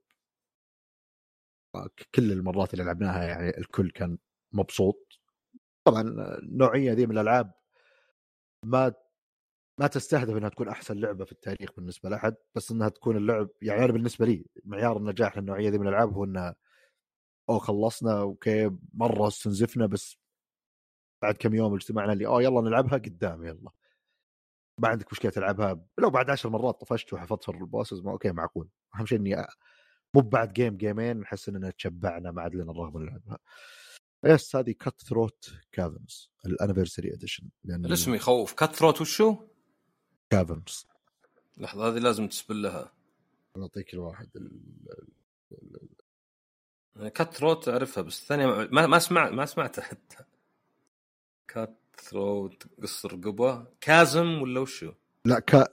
كل المرات اللي لعبناها يعني الكل كان مبسوط. طبعا النوعيه ذي من الألعاب ما ما تستهدف إنها تكون أحسن لعبة في التاريخ بالنسبة لأحد بس إنها تكون اللعب يعني أنا بالنسبة لي معيار النجاح للنوعية دي من الألعاب هو انها أو خلصنا أوكي مرة استنزفنا بس بعد كم يوم اجتمعنا اللي اوه يلا نلعبها قدام يلا. ما عندك مشكلة تلعبها لو بعد عشر مرات طفشت وحفظت ال bosses ما okay معقول. أهم شيء إني مو بعد game جيمين نحس إننا تشبعنا ما عاد لنا الرغبه نلعبها. yes هذه Cutthroat Caverns ال anniversary edition لأن الاسم يخوف. Cutthroat وشو؟ Caverns لحظة هذه لازم ت spell لها. نعطيك الواحد cutthroat أعرفها بس الثانية ما ما سمعت ما سمعتها حتى. cutthroat قص رقبة. كازم ولا وشو؟ لا كا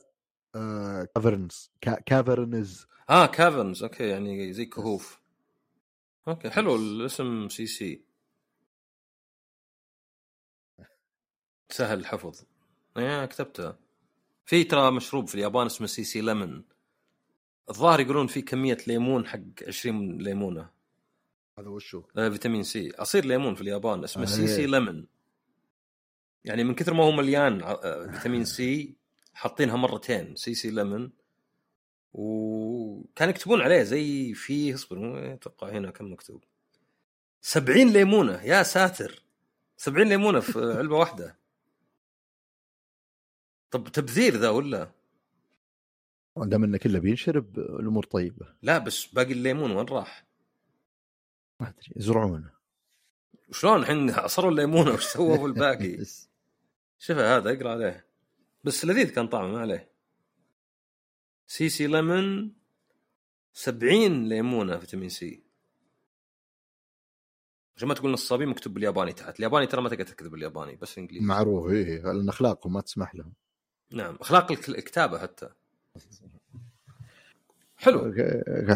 آه... caverns كا... caverns آه caverns okay يعني زي كهوف. okay حلو الاسم C.C. سهل الحفظ. إيه كتبتها في ترى مشروب في اليابان اسمه C.C. Lemon الظاهر يقولون في كمية ليمون حق 20 ليمونة. هذا وشو؟ آه فيتامين C عصير ليمون في اليابان اسمه C.C. Lemon يعني من كثر ما هو مليان آه، فيتامين C حاطينها مرتين. C.C. Lemon وكان يكتبون عليه زي في اصبر أتوقع هنا كم مكتوب. 70 ليمونة يا ساتر. 70 ليمونة في [laughs] علبة واحدة. طب تبذير ذا ولا؟ دام إنه كله بينشرب الأمور طيبة. لا بس باقي الليمون وين راح؟ ما أدري يزرعونه. شلون الحين عصروا الليمون وش سووا في الباقي؟ [laughs] شوفه هذا اقرأ عليه. بس لذيذ كان طعمه ما عليه. C.C. Lemon 70 ليمونة فيتامين C. عشان ما تقول نصابين مكتوب بالياباني تحت. الياباني ترى ما تقدر تكتب بالياباني بس إنجليزي. معروف إيه لأن اخلاقهم ما تسمح لهم. نعم أخلاق الكتابة حتى. حلو.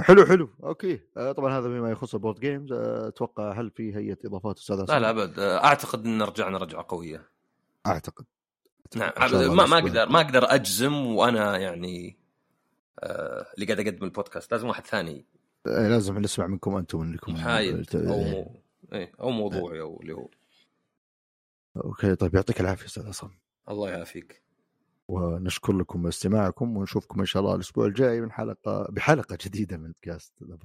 حلو حلو. okay. آه، طبعا هذا بما يخص ال board games. آه، أتوقع هل في أي إضافات أستاذ لا لا أبد. آه، أعتقد إن رجعنا رجعة قوية. أعتقد. نعم ما ما أقدر ما أقدر أجزم وأنا يعني اللي قاعد أقدم البودكاست. لازم واحد ثاني. إيه، لازم نسمع منكم أنتم انكم محايد أو مو إيه أو موضوعي أو اللي هو. okay طيب يعطيك العافية أستاذ عصام. الله يعافيك. ونشكر لكم استماعكم ونشوفكم إن شاء الله الأسبوع الجاي من حلقه بحلقة جديدة من بودكاست ذا